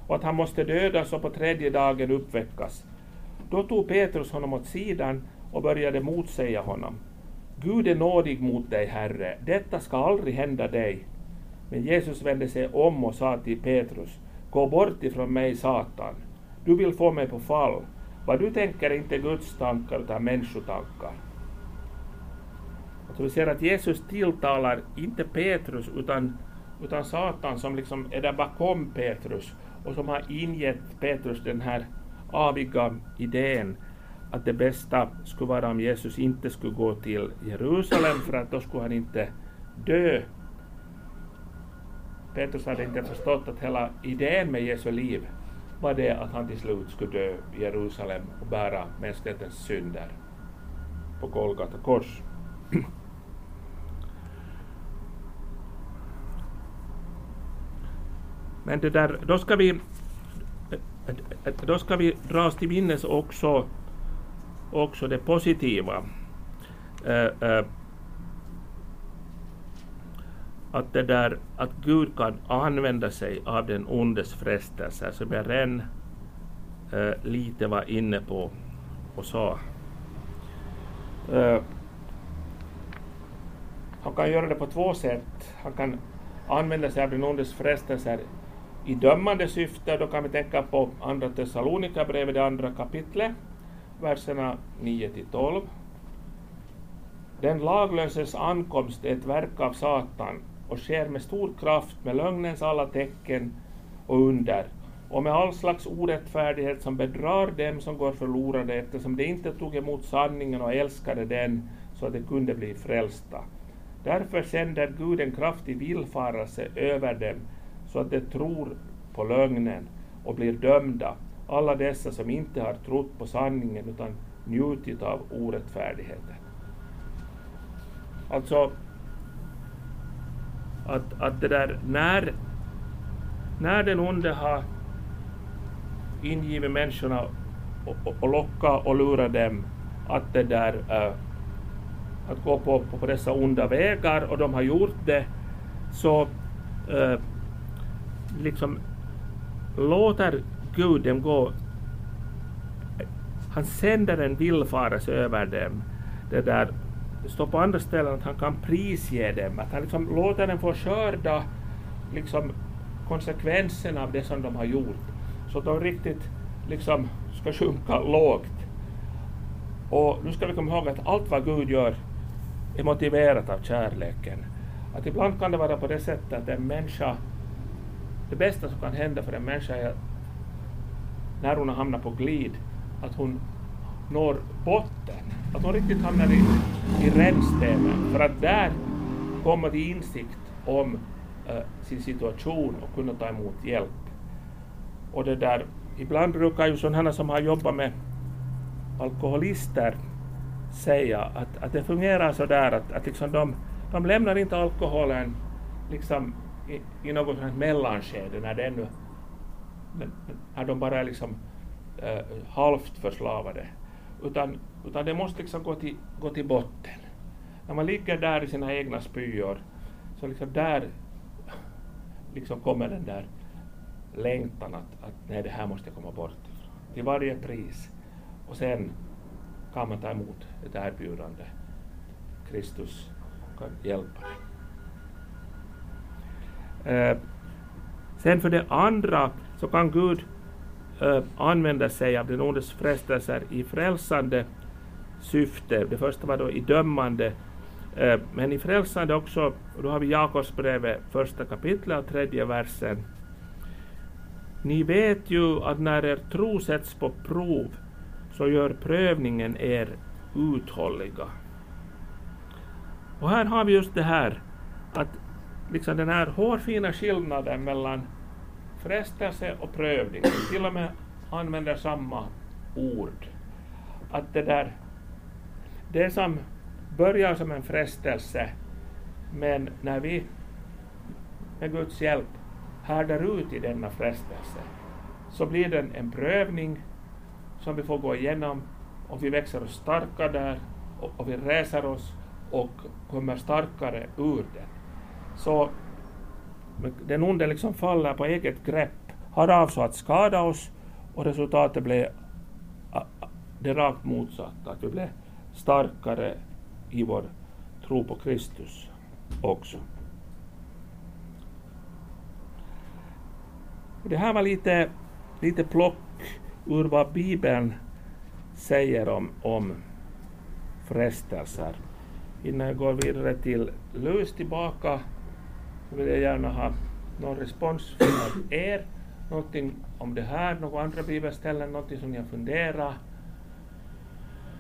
och att han måste dödas och på tredje dagen uppväckas. Då tog Petrus honom åt sidan och började motsäga honom. Gud är nådig mot dig, Herre, detta ska aldrig hända dig. Men Jesus vände sig om och sa till Petrus, Gå bort ifrån mig, Satan. Du vill få mig på fall. Vad du tänker är inte Guds tankar utan människotankar. Så vi ser att Jesus tilltalar inte Petrus utan, utan Satan som liksom är där bakom Petrus och som har ingett Petrus den här aviga idén att det bästa skulle vara om Jesus inte skulle gå till Jerusalem för att då skulle han inte dö. Petrus hade inte förstått att hela idén med Jesu liv var det att han till slut skulle dö i Jerusalem och bära mänsklighetens synder på Golgata kors. Men det där, då ska vi då ska vi dra oss till minnes också, också det positiva. Uh, uh, att, det där, att Gud kan använda sig av den ondes frestelser, som alltså jag redan uh, eh, lite var inne på och sa. Eh, han kan göra det på två sätt. Han kan använda sig av den ondes frestelser i dömande syfte, då kan vi tänka på Andra Thessalonikerbrevet, det andra kapitlet, verserna 9 till 12. Den laglöses ankomst är ett verk av Satan och sker med stor kraft med lögnens alla tecken och under och med all slags orättfärdighet som bedrar dem som går förlorade eftersom de inte tog emot sanningen och älskade den så att de kunde bli frälsta. Därför sänder Gud en kraftig villfarelse över dem så att de tror på lögnen och blir dömda, alla dessa som inte har trott på sanningen utan njutit av orättfärdigheten. Alltså, att, att det där, när, när den onde har ingivit människorna och, och, och locka och lura dem att det där äh, att gå på, på, på, dessa onda vägar och de har gjort det så äh, liksom låter Gud dem gå han sänder en villfarelse över dem. Det där det står på andra ställen att han kan prisge dem, att han liksom låter dem få skörda liksom konsekvenserna av det som de har gjort. Så att de riktigt liksom ska sjunka lågt. Och nu ska vi komma ihåg att allt vad Gud gör är motiverat av kärleken. Att ibland kan det vara på det sättet att en människa det bästa som kan hända för en människa är att när hon har hamnat på glid, att hon når botten, att hon riktigt hamnar i, i rännstäven, för att där komma till insikt om uh, sin situation och kunna ta emot hjälp. Och det där, ibland brukar ju sådana som har jobbat med alkoholister säga att, att det fungerar så där att, att liksom de, de lämnar inte alkoholen liksom i, i något sånt mellanskede när, det ännu, när de bara är liksom äh, halvt förslavade. Utan, utan det måste liksom gå till, gå till botten. När man ligger där i sina egna spyor, så liksom där liksom kommer den där längtan att, att nej, det här måste jag komma bort ifrån. Till varje pris. Och sen kan man ta emot ett erbjudande. Kristus kan hjälpa dig. Eh, sen för det andra så kan Gud Eh, använder sig av den ondes frestelser i frälsande syfte. Det första var då i dömande, eh, men i frälsande också, då har vi Jakobsbrevet första kapitlet och tredje versen. Ni vet ju att när er tro sätts på prov så gör prövningen er uthålliga. Och här har vi just det här att liksom den här hårfina skillnaden mellan frestelse och prövning, till och med använder samma ord. Att det där, det som börjar som en frestelse, men när vi med Guds hjälp härdar ut i denna frestelse, så blir den en prövning som vi får gå igenom och vi växer oss starka där och, och vi reser oss och kommer starkare ur den. Så den onde liksom faller på eget grepp har av så alltså att skada oss och resultatet blev det rakt motsatta, att vi blev starkare i vår tro på Kristus också. Det här var lite, lite plock ur vad Bibeln säger om, om frestelser. Innan jag går vidare till Lus tillbaka vill jag gärna ha någon respons från er, någonting om det här, några andra bibelställen, någonting som ni har funderat.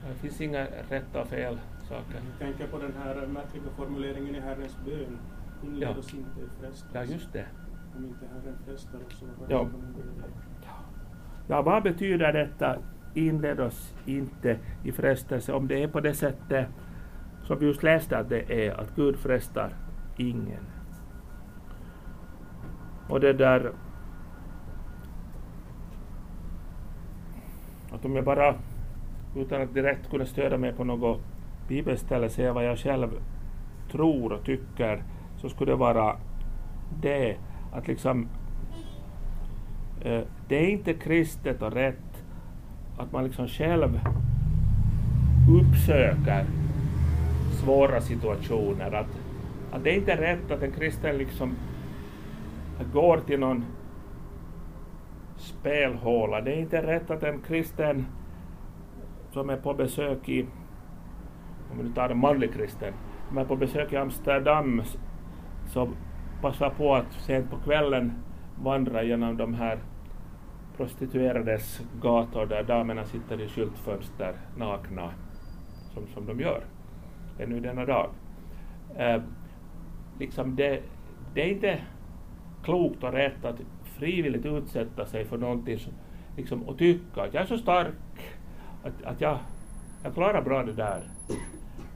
Det finns inga rätta och fel saker. Jag tänker på den här märkliga formuleringen i Herrens bön. Inled Ja. oss inte i frestelse. Ja, just det. Om inte Herren frestar oss så vad Ja. Ja, vad betyder detta? Inled oss inte i frestelse. Om det är på det sättet som vi just läste att det är, att Gud frestar ingen. Och det där... Att om jag bara, utan att direkt kunna stödja mig på något bibelställe, säga vad jag själv tror och tycker, så skulle det vara det att liksom Eh, det är inte kristet och rätt att man liksom själv uppsöker svåra situationer. Att, att det är inte rätt att en kristen liksom går till någon spelhåla. Det är inte rätt att en kristen som är på besök i, om vi nu tar en manlig kristen, som är på besök i Amsterdam så passar på att sent på kvällen vandra genom de här prostituerades gator där damerna sitter i skyltfönster nakna, som, som de gör ännu denna dag. Eh, liksom det, det är inte klokt och rätt att frivilligt utsätta sig för någonting som, liksom, och tycka att jag är så stark att, att jag, jag klarar bra det där.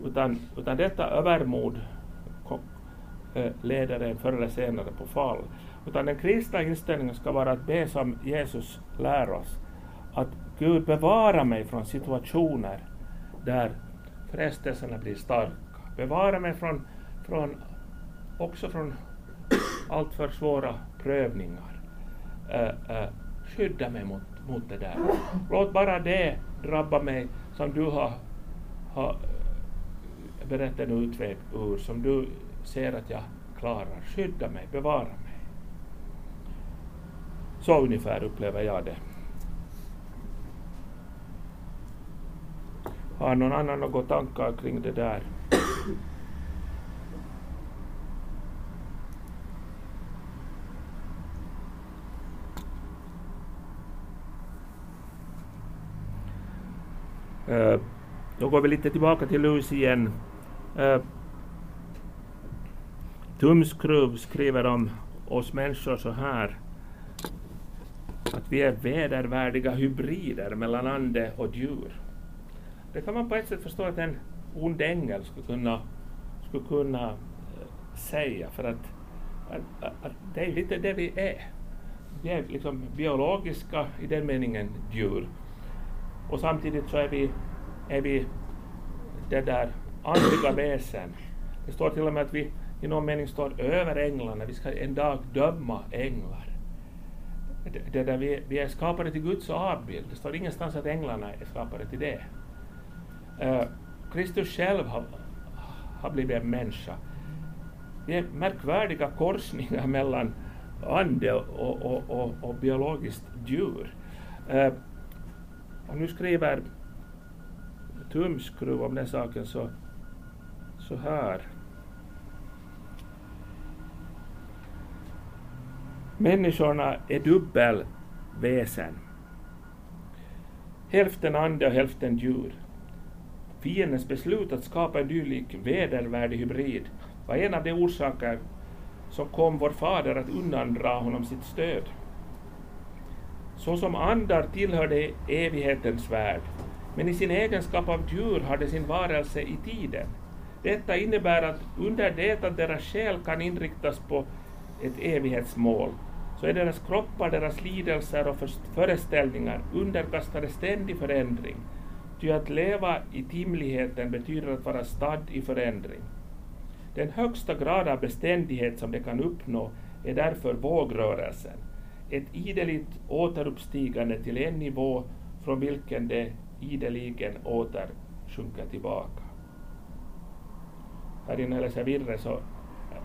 Utan, utan detta övermod eh, leder en förr eller senare på fall. Utan den kristna inställningen ska vara att be som Jesus lär oss. Att Gud bevara mig från situationer där frestelserna blir starka. Bevara mig från, från också från alltför svåra prövningar. Eh, eh, skydda mig mot, mot det där. Låt bara det drabba mig som du har, har eh, berättat en utväg ur, som du ser att jag klarar. Skydda mig, bevara mig. Så ungefär upplever jag det. Har någon annan några tankar kring det där? Eh, då går vi lite tillbaka till Lus igen. Eh, Tumskruv skriver om oss människor så här att vi är vedervärdiga hybrider mellan ande och djur. Det kan man på ett sätt förstå att en ond ängel skulle kunna, skulle kunna eh, säga för att, att, att det är lite det vi är. Vi är liksom biologiska i den meningen djur. Och samtidigt så är vi, är vi det där andliga väsen. Det står till och med att vi i någon mening står över änglarna. Vi ska en dag döma änglar. Det, det där vi, vi är skapade till Guds avbild. Det står ingenstans att änglarna är skapade till det. Uh, Kristus själv har, har blivit en människa. Vi är märkvärdiga korsningar mellan ande och, och, och, och biologiskt djur. Uh, om nu skriver Tumskruv om den saken så, så här. Människorna är dubbelväsen. Hälften ande och hälften djur. Fiendens beslut att skapa en dylik vedervärdig hybrid var en av de orsaker som kom vår fader att undandra honom sitt stöd. Så som andar tillhör de evighetens värld, men i sin egenskap av djur har de sin varelse i tiden. Detta innebär att under det att deras själ kan inriktas på ett evighetsmål, så är deras kroppar, deras lidelser och föreställningar underkastade ständig förändring. Ty att leva i timligheten betyder att vara stadd i förändring. Den högsta grad av beständighet som de kan uppnå är därför vågrörelsen ett ideligt återuppstigande till en nivå från vilken det ideligen åter sjunker tillbaka. Här innan jag läser vidare så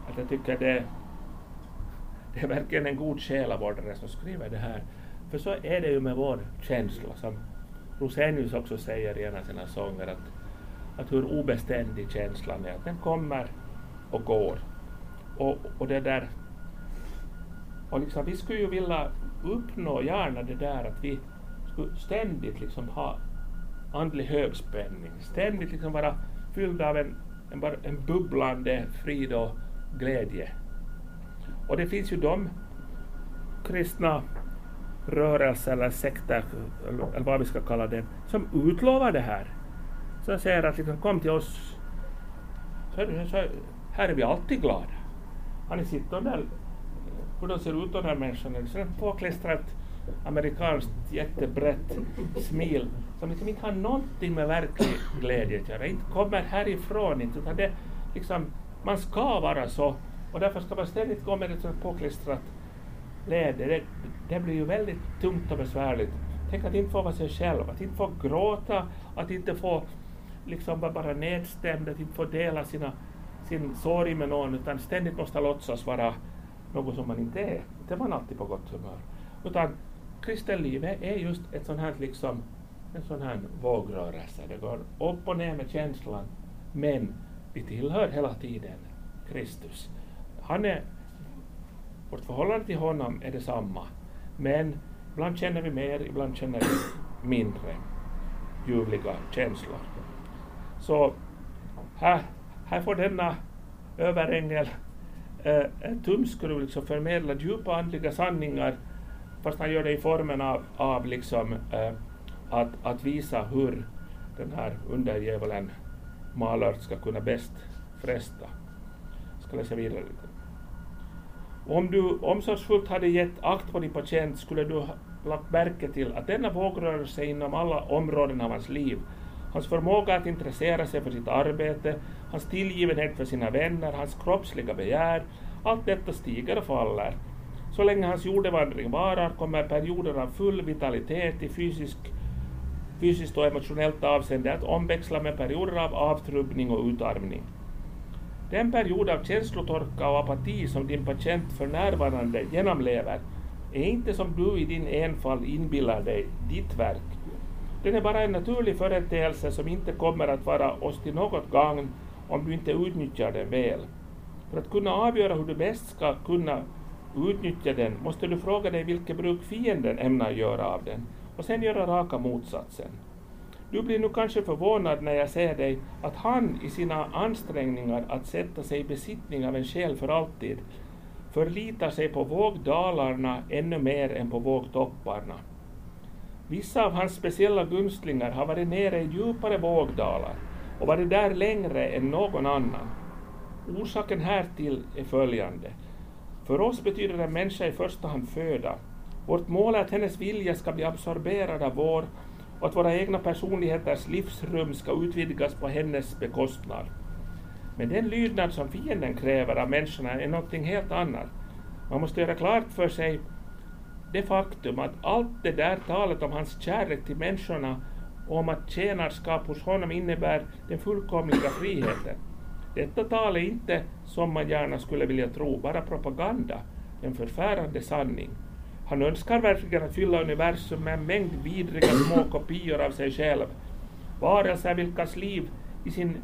att jag tycker det, det är verkligen en god själavårdare som skriver det här. För så är det ju med vår känsla, som Rosenius också säger i en av sina sånger, att, att hur obeständig känslan är, att den kommer och går. Och, och det där och liksom, vi skulle ju vilja uppnå gärna det där att vi skulle ständigt liksom ha andlig högspänning, ständigt liksom vara fyllda av en, en, en bubblande frid och glädje. Och det finns ju de kristna rörelser eller sekter, eller vad vi ska kalla det, som utlovar det här. Som säger att liksom, kom till oss, så, så, här är vi alltid glada. Har ni sett de där hur de ser ut de här människorna. Så ett påklistrat amerikanskt jättebrett smil som liksom inte har någonting med verklig glädje att göra. Inte kommer härifrån inte, utan det liksom, man ska vara så och därför ska man ständigt gå med ett sånt påklistrat läder. Det, det blir ju väldigt tungt och besvärligt. Tänk att inte få vara sig själv, att inte få gråta, att inte få liksom vara bara nedstämd, att inte få dela sina, sin sorg med någon, utan ständigt måste låtsas vara något som man inte är. Inte är man alltid på gott humör. Utan kristenlivet är just ett sånt här liksom, en sån här vågrörelse. Det går upp och ner med känslan, men vi tillhör hela tiden Kristus. Han är, vårt förhållande till honom är detsamma, men ibland känner vi mer, ibland känner vi mindre ljuvliga känslor. Så här, här får denna överängel Eh, en tumskruv liksom förmedla djupa andliga sanningar fast han gör det i formen av, av liksom, eh, att, att visa hur den här underdjävulen Malart ska kunna bäst fresta. Jag ska läsa vidare lite. Om du omsorgsfullt hade gett akt på din patient skulle du ha lagt märke till att denna vågrörelse inom alla områden av hans liv Hans förmåga att intressera sig för sitt arbete, hans tillgivenhet för sina vänner, hans kroppsliga begär, allt detta stiger och faller. Så länge hans jordevandring varar kommer perioder av full vitalitet i fysisk, fysiskt och emotionellt avseende att omväxla med perioder av avtrubbning och utarmning. Den period av känslotorka och apati som din patient för närvarande genomlever är inte som du i din enfald inbillar dig ditt verk, den är bara en naturlig företeelse som inte kommer att vara oss till något gagn om du inte utnyttjar den väl. För att kunna avgöra hur du bäst ska kunna utnyttja den måste du fråga dig vilket bruk fienden ämnar göra av den och sen göra raka motsatsen. Du blir nu kanske förvånad när jag säger dig att han i sina ansträngningar att sätta sig i besittning av en själ för alltid förlitar sig på vågdalarna ännu mer än på vågtopparna. Vissa av hans speciella gunstlingar har varit nere i djupare vågdalar och varit där längre än någon annan. Orsaken härtill är följande. För oss betyder en människa i första hand föda. Vårt mål är att hennes vilja ska bli absorberad av vår och att våra egna personligheters livsrum ska utvidgas på hennes bekostnad. Men den lydnad som fienden kräver av människorna är någonting helt annat. Man måste göra klart för sig det faktum att allt det där talet om hans kärlek till människorna om att tjänarskap hos honom innebär den fullkomliga friheten. Detta tal är inte, som man gärna skulle vilja tro, bara propaganda, en förfärande sanning. Han önskar verkligen att fylla universum med en mängd vidriga små kopior av sig själv. Varelser vilkas liv i sin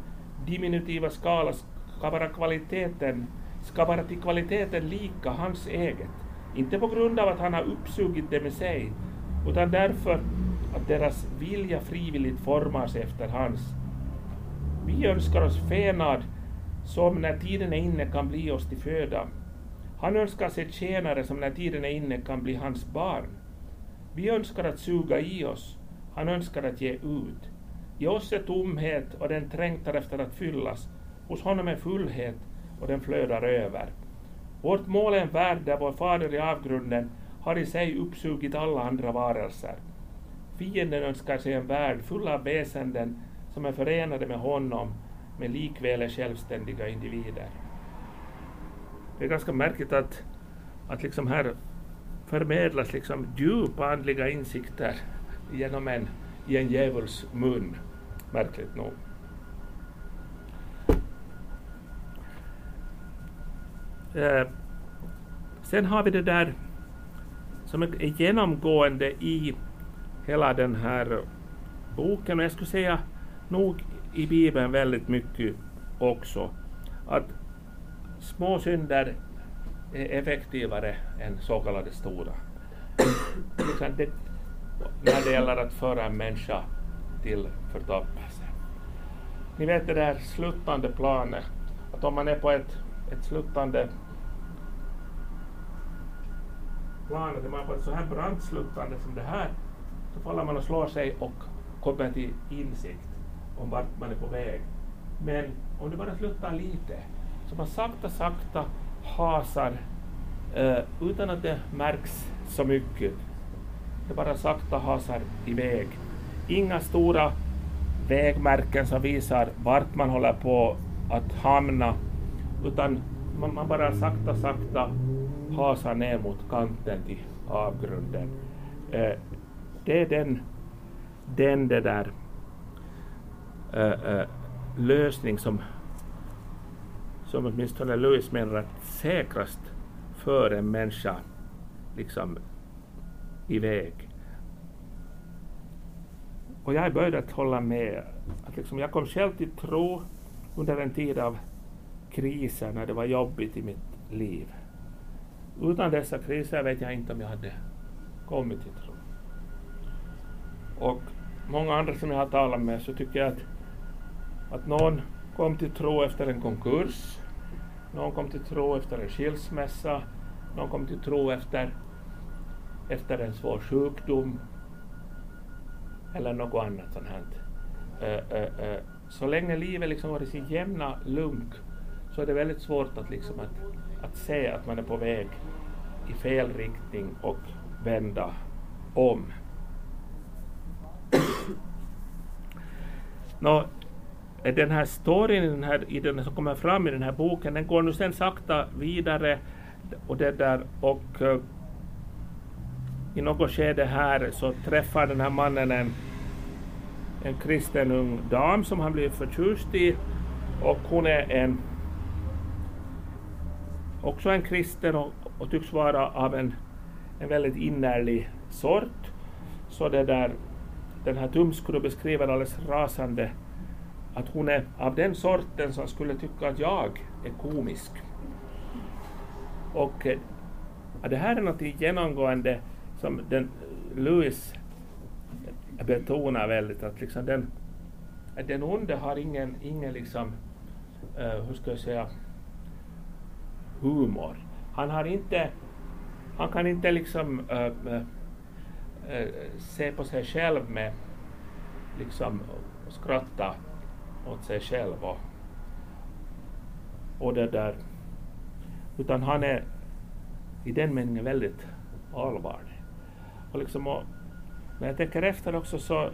diminutiva skala ska vara, kvaliteten, ska vara till kvaliteten lika hans eget. Inte på grund av att han har uppsugit det med sig, utan därför att deras vilja frivilligt formas efter hans. Vi önskar oss fänad som när tiden är inne kan bli oss till föda. Han önskar sig tjänare som när tiden är inne kan bli hans barn. Vi önskar att suga i oss, han önskar att ge ut. I oss är tomhet och den trängtar efter att fyllas, hos honom är fullhet och den flödar över. Vårt mål är en värld där vår fader i avgrunden har i sig uppsugit alla andra varelser. Fienden önskar sig en värld full av väsenden som är förenade med honom, men likväl är självständiga individer. Det är ganska märkligt att, att liksom här förmedlas liksom djupa andliga insikter genom en, i en djävuls mun, märkligt nog. Eh, sen har vi det där som är genomgående i hela den här boken, och jag skulle säga nog i Bibeln väldigt mycket också, att små synder är effektivare än så kallade stora. det, när det gäller att föra en människa till förtappelse. Ni vet det där sluttande planet, att om man är på ett, ett sluttande plan, att man är på ett så här brant sluttande som det här, så faller man och slår sig och kommer till insikt om vart man är på väg. Men om du bara sluttar lite, så man sakta, sakta hasar eh, utan att det märks så mycket. Det bara sakta hasar iväg. Inga stora vägmärken som visar vart man håller på att hamna, utan man, man bara sakta, sakta hasar ner mot kanten till avgrunden. Eh, det är den, den det där uh, lösning som som åtminstone Lewis menar att säkrast för en människa liksom iväg. Och jag är böjd att hålla med. Att liksom jag kom själv till tro under en tid av kriser när det var jobbigt i mitt liv. Utan dessa kriser vet jag inte om jag hade kommit till tro. Och många andra som jag har talat med så tycker jag att, att någon kom till tro efter en konkurs, någon kom till tro efter en skilsmässa, någon kom till tro efter, efter en svår sjukdom eller något annat sånt här. Uh, uh, uh, så länge livet liksom har i sin jämna lunk så är det väldigt svårt att, liksom att, att se att man är på väg i fel riktning och vända om. Nå, den här storyn i den här, i den som kommer fram i den här boken, den går nu sen sakta vidare och det där och uh, i något skede här så träffar den här mannen en, en kristen ung dam som han blir förtjust i och hon är en också en kristen och, och tycks vara av en, en väldigt innerlig sort. Så det där, den här Tumskru beskriver alldeles rasande att hon är av den sorten som skulle tycka att jag är komisk. Och eh, det här är något genomgående som den eh, Lewis betonar väldigt, att liksom den, att den onde har ingen, ingen liksom, uh, hur ska jag säga, humor. Han har inte, han kan inte liksom uh, uh, Eh, se på sig själv med liksom skratta åt sig själv och, och det där. Utan han är i den meningen väldigt allvarlig. Och liksom, och, när jag tänker efter också så,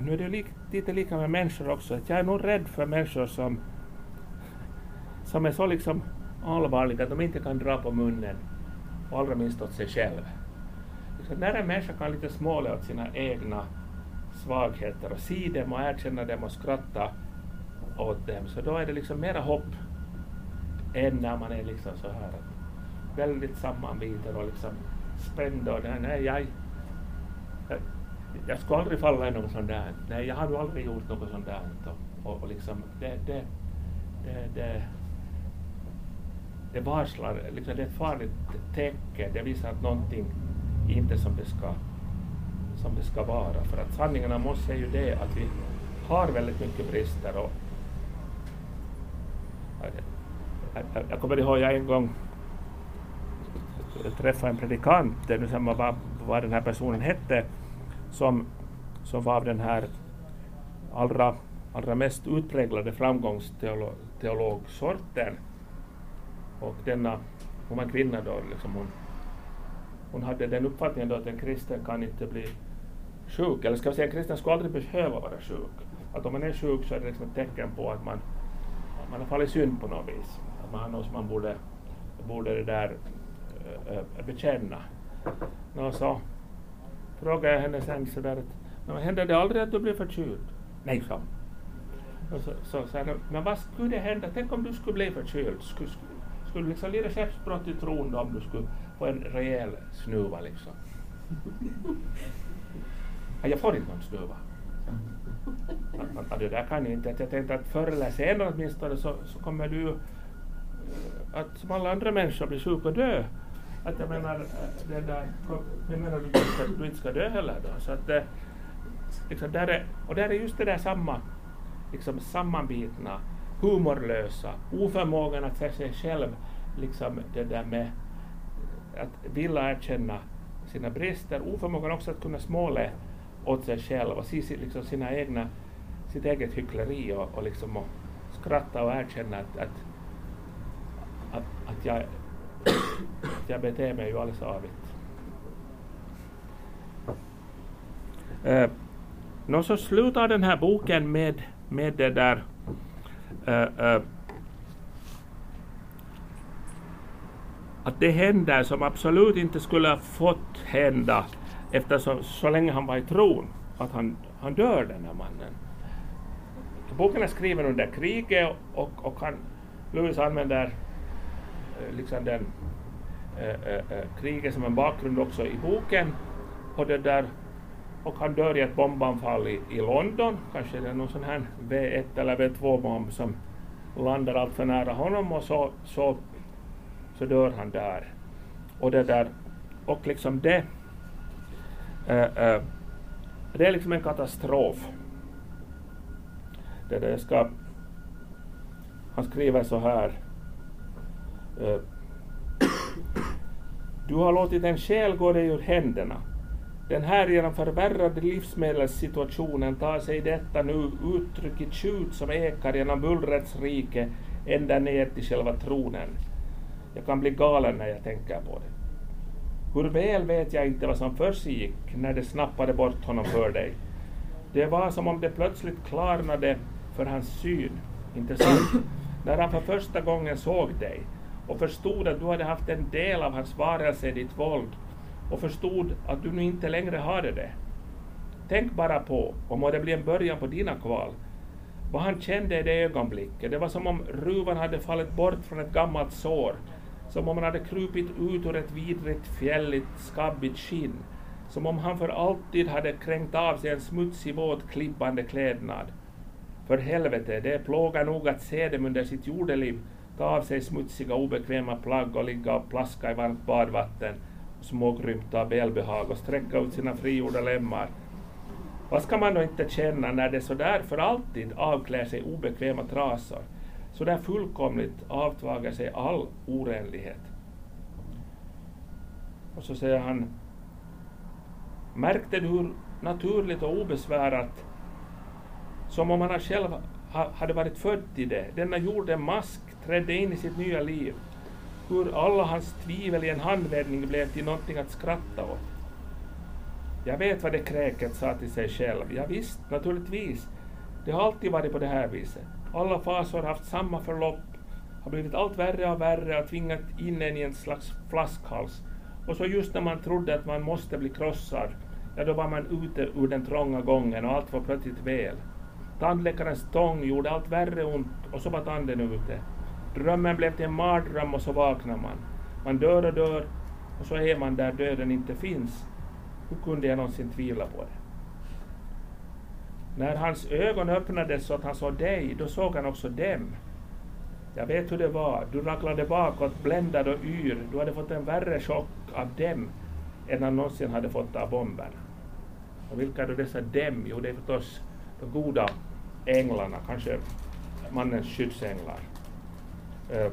nu är det li, lite lika med människor också, att jag är nog rädd för människor som, som är så liksom allvarliga att de inte kan dra på munnen, och allra minst åt sig själv. Så när en människa kan lite småle åt sina egna svagheter och se dem och erkänna dem och skratta åt dem, så då är det liksom mera hopp än när man är liksom så här väldigt sammanbiten och liksom spänd och nej, jag, jag, jag skulle aldrig falla i något sånt där. Nej, jag har ju aldrig gjort något sånt där. Och, och, och liksom det, det, det, det, det varslar, liksom det är ett farligt tecken. Det visar att någonting inte som det ska som det ska vara. För att sanningen om oss är ju det att vi har väldigt mycket brister. Och jag, jag kommer ihåg jag en gång träffade en predikant, nu samma vad, vad den här personen hette, som, som var av den här allra, allra mest utpräglade framgångsteologsorten. Och denna, hon var kvinna då, liksom hon, hon hade den uppfattningen då att en kristen kan inte bli sjuk, eller ska vi säga en kristen skulle aldrig behöva vara sjuk. Att om man är sjuk så är det liksom ett tecken på att man, man har fallit synd på något vis. Att man har något som man borde, borde det där äh, bekänna. Nå, så frågade jag henne sen sådär att men händer det aldrig att du blir förkyld? Nej, så. Och så, så sa här, men vad skulle hända? Tänk om du skulle bli förkyld? Skulle, skulle, skulle liksom lida skeppsbrott i tron då om du skulle på en rejäl snuva liksom? jag får inte någon snuva. Alltså, det där kan jag inte. Jag tänkte att förr eller senare åtminstone så, så kommer du eh, att som alla andra människor bli sjuk och dö. Att jag menar, eh, det där, jag menar du, att du inte ska dö heller då. Så att, eh, liksom där är, och där är just det där samma, liksom sammanbitna, humorlösa, oförmågan att se sig själv, liksom det där med att vilja erkänna sina brister, oförmågan också att kunna småle åt sig själv och se liksom sina egna, sitt eget hyckleri och, och, liksom och skratta och erkänna att, att, att, att, jag, att jag beter mig ju alldeles avigt. Uh, Nå så slutar den här boken med, med det där uh, uh, att det händer som absolut inte skulle ha fått hända eftersom så länge han var i tron, att han, han dör den här mannen. Boken är skriven under kriget och, och han, Lewis använder eh, liksom den äh, äh, kriget som en bakgrund också i boken. Och, det där, och han dör i ett bombanfall i, i London, kanske det är någon sån här V1 eller V2-bomb som landar allt för nära honom och så, så, så dör han där. Och det där, och liksom det äh, äh, det är liksom en katastrof. Det, det ska, han skriver så här. Äh, du har låtit en själ gå dig ur händerna. Den här genom förvärrade livsmedelssituationen tar sig detta nu uttryck i tjut som ekar genom bullrets rike ända ner till själva tronen. Jag kan bli galen när jag tänker på det. Hur väl vet jag inte vad som försiggick när det snappade bort honom för dig. Det var som om det plötsligt klarnade för hans syn, inte sant? När han för första gången såg dig och förstod att du hade haft en del av hans varelse i ditt våld och förstod att du nu inte längre hade det. Tänk bara på, och må det bli en början på dina kval, vad han kände i det ögonblicket. Det var som om ruvan hade fallit bort från ett gammalt sår som om han hade krupit ut ur ett vidrigt, fjälligt, skabbigt skinn, som om han för alltid hade kränkt av sig en smutsig, våt, klibbande klädnad. För helvete, det är plåga nog att se dem under sitt jordeliv ta av sig smutsiga, obekväma plagg och ligga och plaska i varmt badvatten smågrymta av välbehag och sträcka ut sina frigjorda lemmar. Vad ska man då inte känna när det sådär för alltid avklär sig obekväma trasor så där fullkomligt avtvagar sig all orenlighet. Och så säger han, märkte du hur naturligt och obesvärat, som om han själv hade varit född i det, denna jorden mask trädde in i sitt nya liv, hur alla hans tvivel i en handvändning blev till någonting att skratta åt. Jag vet vad det kräket sa till sig själv. Ja, visst, naturligtvis. Det har alltid varit på det här viset. Alla fasor har haft samma förlopp, har blivit allt värre och värre och tvingat in en i en slags flaskhals. Och så just när man trodde att man måste bli krossad, ja då var man ute ur den trånga gången och allt var plötsligt väl. Tandläkarens tång gjorde allt värre ont och så var tanden ute. Drömmen blev till en mardröm och så vaknar man. Man dör och dör och så är man där döden inte finns. Hur kunde jag någonsin tvivla på det? När hans ögon öppnades så att han såg dig, då såg han också dem. Jag vet hur det var. Du raglade bakåt, bländad och yr. Du hade fått en värre chock av dem än han någonsin hade fått av bomberna. Och vilka är då dessa dem? Jo, det är förstås de goda änglarna, kanske mannens skyddsänglar. Eh.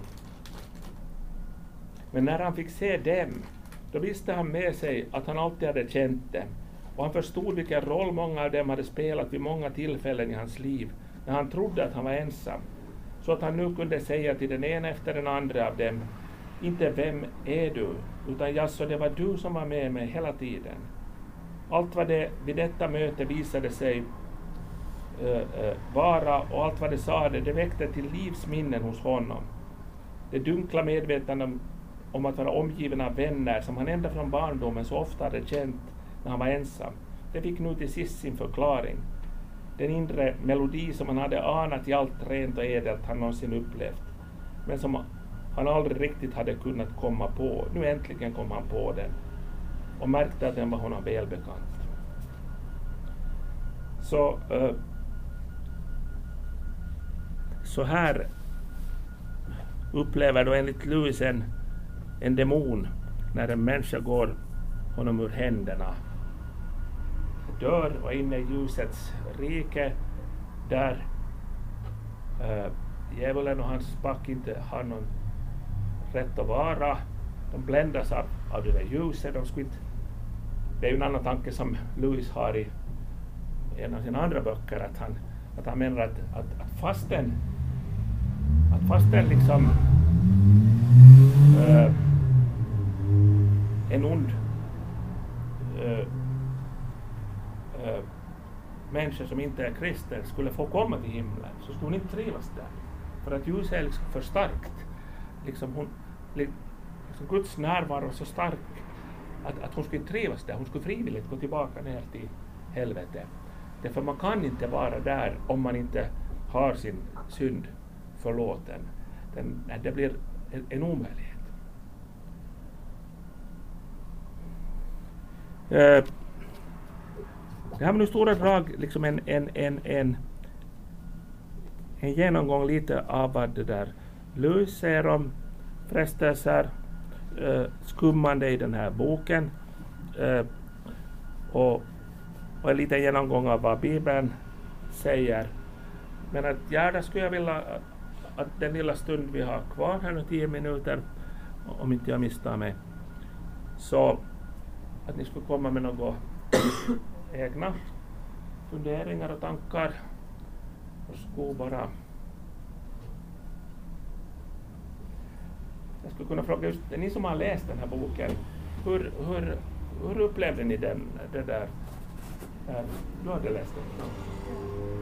Men när han fick se dem, då visste han med sig att han alltid hade känt dem och han förstod vilken roll många av dem hade spelat vid många tillfällen i hans liv, när han trodde att han var ensam, så att han nu kunde säga till den ena efter den andra av dem, inte vem är du, utan jaså, det var du som var med mig hela tiden. Allt vad det vid detta möte visade sig eh, eh, vara och allt vad det sade, det väckte till livsminnen hos honom. Det dunkla medvetandet om att vara omgiven av vänner som han ända från barndomen så ofta hade känt när han var ensam. Det fick nu till sist sin förklaring. Den inre melodi som han hade anat i allt rent och ädelt han någonsin upplevt, men som han aldrig riktigt hade kunnat komma på. Nu äntligen kom han på den och märkte att den var honom välbekant. Så, eh, så här upplever då enligt Lewis en, en demon när en människa går honom ur händerna. Dör och inne i ljusets rike där äh, djävulen och hans pack inte har någon rätt att vara. De bländas av, av det där ljuset. De skulle inte, det är ju en annan tanke som Lewis har i en av sina andra böcker, att han, att han menar att, att, att fastän, att fastän liksom äh, en ond äh, äh, människa som inte är kristen skulle få komma till himlen så skulle hon inte trivas där. För att ljuset är liksom för starkt. Liksom hon, liksom Guds närvaro är så stark att, att hon skulle trivas där. Hon skulle frivilligt gå tillbaka ner till helvetet. Därför man kan inte vara där om man inte har sin synd förlåten. Den, det blir en, en omöjlighet. Uh, det här var nu stora drag liksom en, en, en, en, en genomgång lite av vad det där Lewis säger om frestelser, eh, skummande i den här boken eh, och och en liten genomgång av vad Bibeln säger. Men att gärna skulle jag vilja att, den lilla stund vi har kvar här nu, tio minuter, om inte jag misstar mig, så att ni skulle komma med något egna funderingar och tankar. Varsågod bara. Jag skulle kunna fråga just ni som har läst den här boken, hur, hur, hur upplevde ni den, det där du hade läst den? Ja.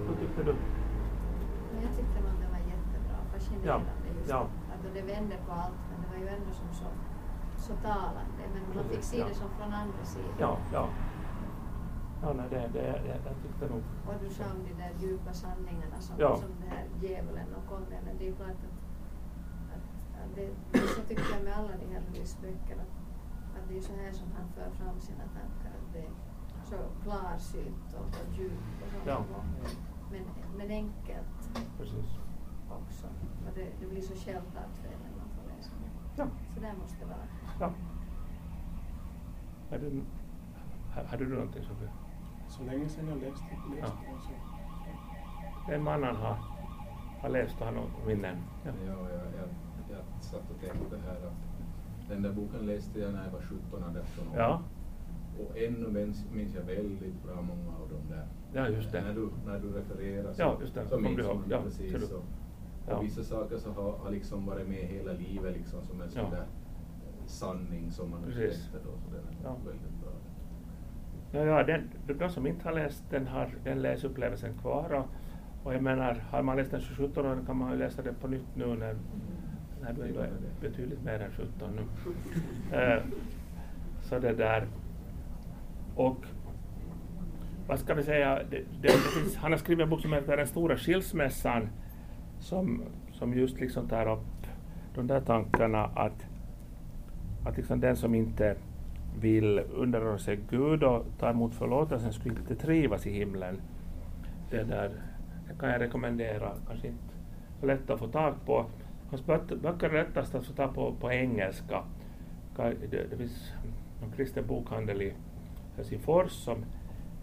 Vad tyckte du? Jag tyckte nog det var jättebra, fascinerande Ja, just ja. att det vände på allt men det var ju ändå som så, så talande men man fick se det som från andra sidan. Ja, ja. Ja, nej, det, det, jag, jag tyckte nog... Och du sa om de där djupa sanningarna som, Ja. som det här djävulen och men det är ju klart att, att, att det, det så tycker jag med alla de här Lewis-böcker att, att det är så här som han för fram sina tankar att det är så klarsynt och, och djupt och sånt. Ja. Men, men enkelt Precis. också. Och det, det blir så självklart för en när man får läsa det. Ja. Så där måste det vara. ja. Hade, du- ha- hade du någonting Sofie? Så länge sedan jag läste, läste Ja. den så. En annan har, har läst och har något minnen. Ja. Ja, jag, jag, jag satt och tänkte här att den där boken läste jag när jag var 17 eller 18 år. Ja, Och ännu minns, minns jag väldigt bra många av dem där. ja just När det. du, när du refererar så, Ja, just det. så minns man Ja, precis. Och, Ja. och vissa saker så har, har liksom varit med hela livet liksom som en sån Ja. där sanning som man upptäckte då. Så den är Ja. väldigt bra. Ja, ja den, de som inte har läst den har den läsupplevelsen kvar. Och, och jag menar, har man läst den 17 år kan man ju läsa den på nytt nu när, när du är betydligt mer än 17 nu. Eh, så det där. Och vad ska vi säga, det, det finns, han har skrivit en bok som heter Den stora skilsmässan som, som just liksom tar upp de där tankarna att, att liksom den som inte vill underordna sig Gud och ta emot förlåtelsen skulle inte trivas i himlen. Det där det kan jag rekommendera, kanske inte så lätt att få tag på. Hans böcker är lättast att få tag på på engelska. Det, det finns en kristen bokhandel i Helsingfors som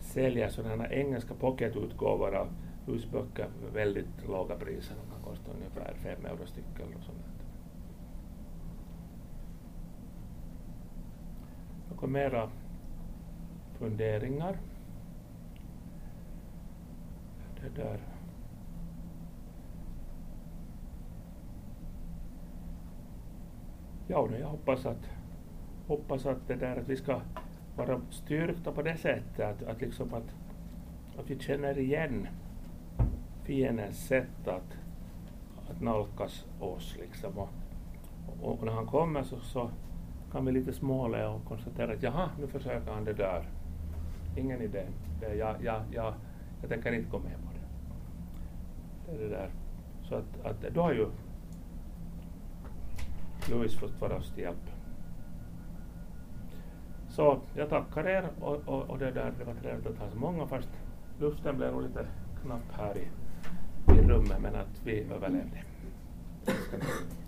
säljer sådana här engelska pocketutgåvor av husböcker för väldigt låga priser. De kan kosta ungefär fem euro styck eller sådär. Några mera funderingar? Det där. Ja, jag hoppas att, hoppas att det där att vi ska vara styrkta på det sättet att, att, liksom att, att vi känner igen fiendens sätt att, att nalkas oss liksom och, och när han kommer så, så kan vi lite småle och konstatera att jaha, nu försöker han det där. Ingen idé. Det, jag, jag, jag, jag tänker inte gå med på det. Det är det där. Så att, att då har ju Louis fått vara oss till hjälp. Så jag tackar er och, och, och det där, det var trevligt att ha så många fast luften blev nog lite knapp här i, i rummet men att vi överlevde.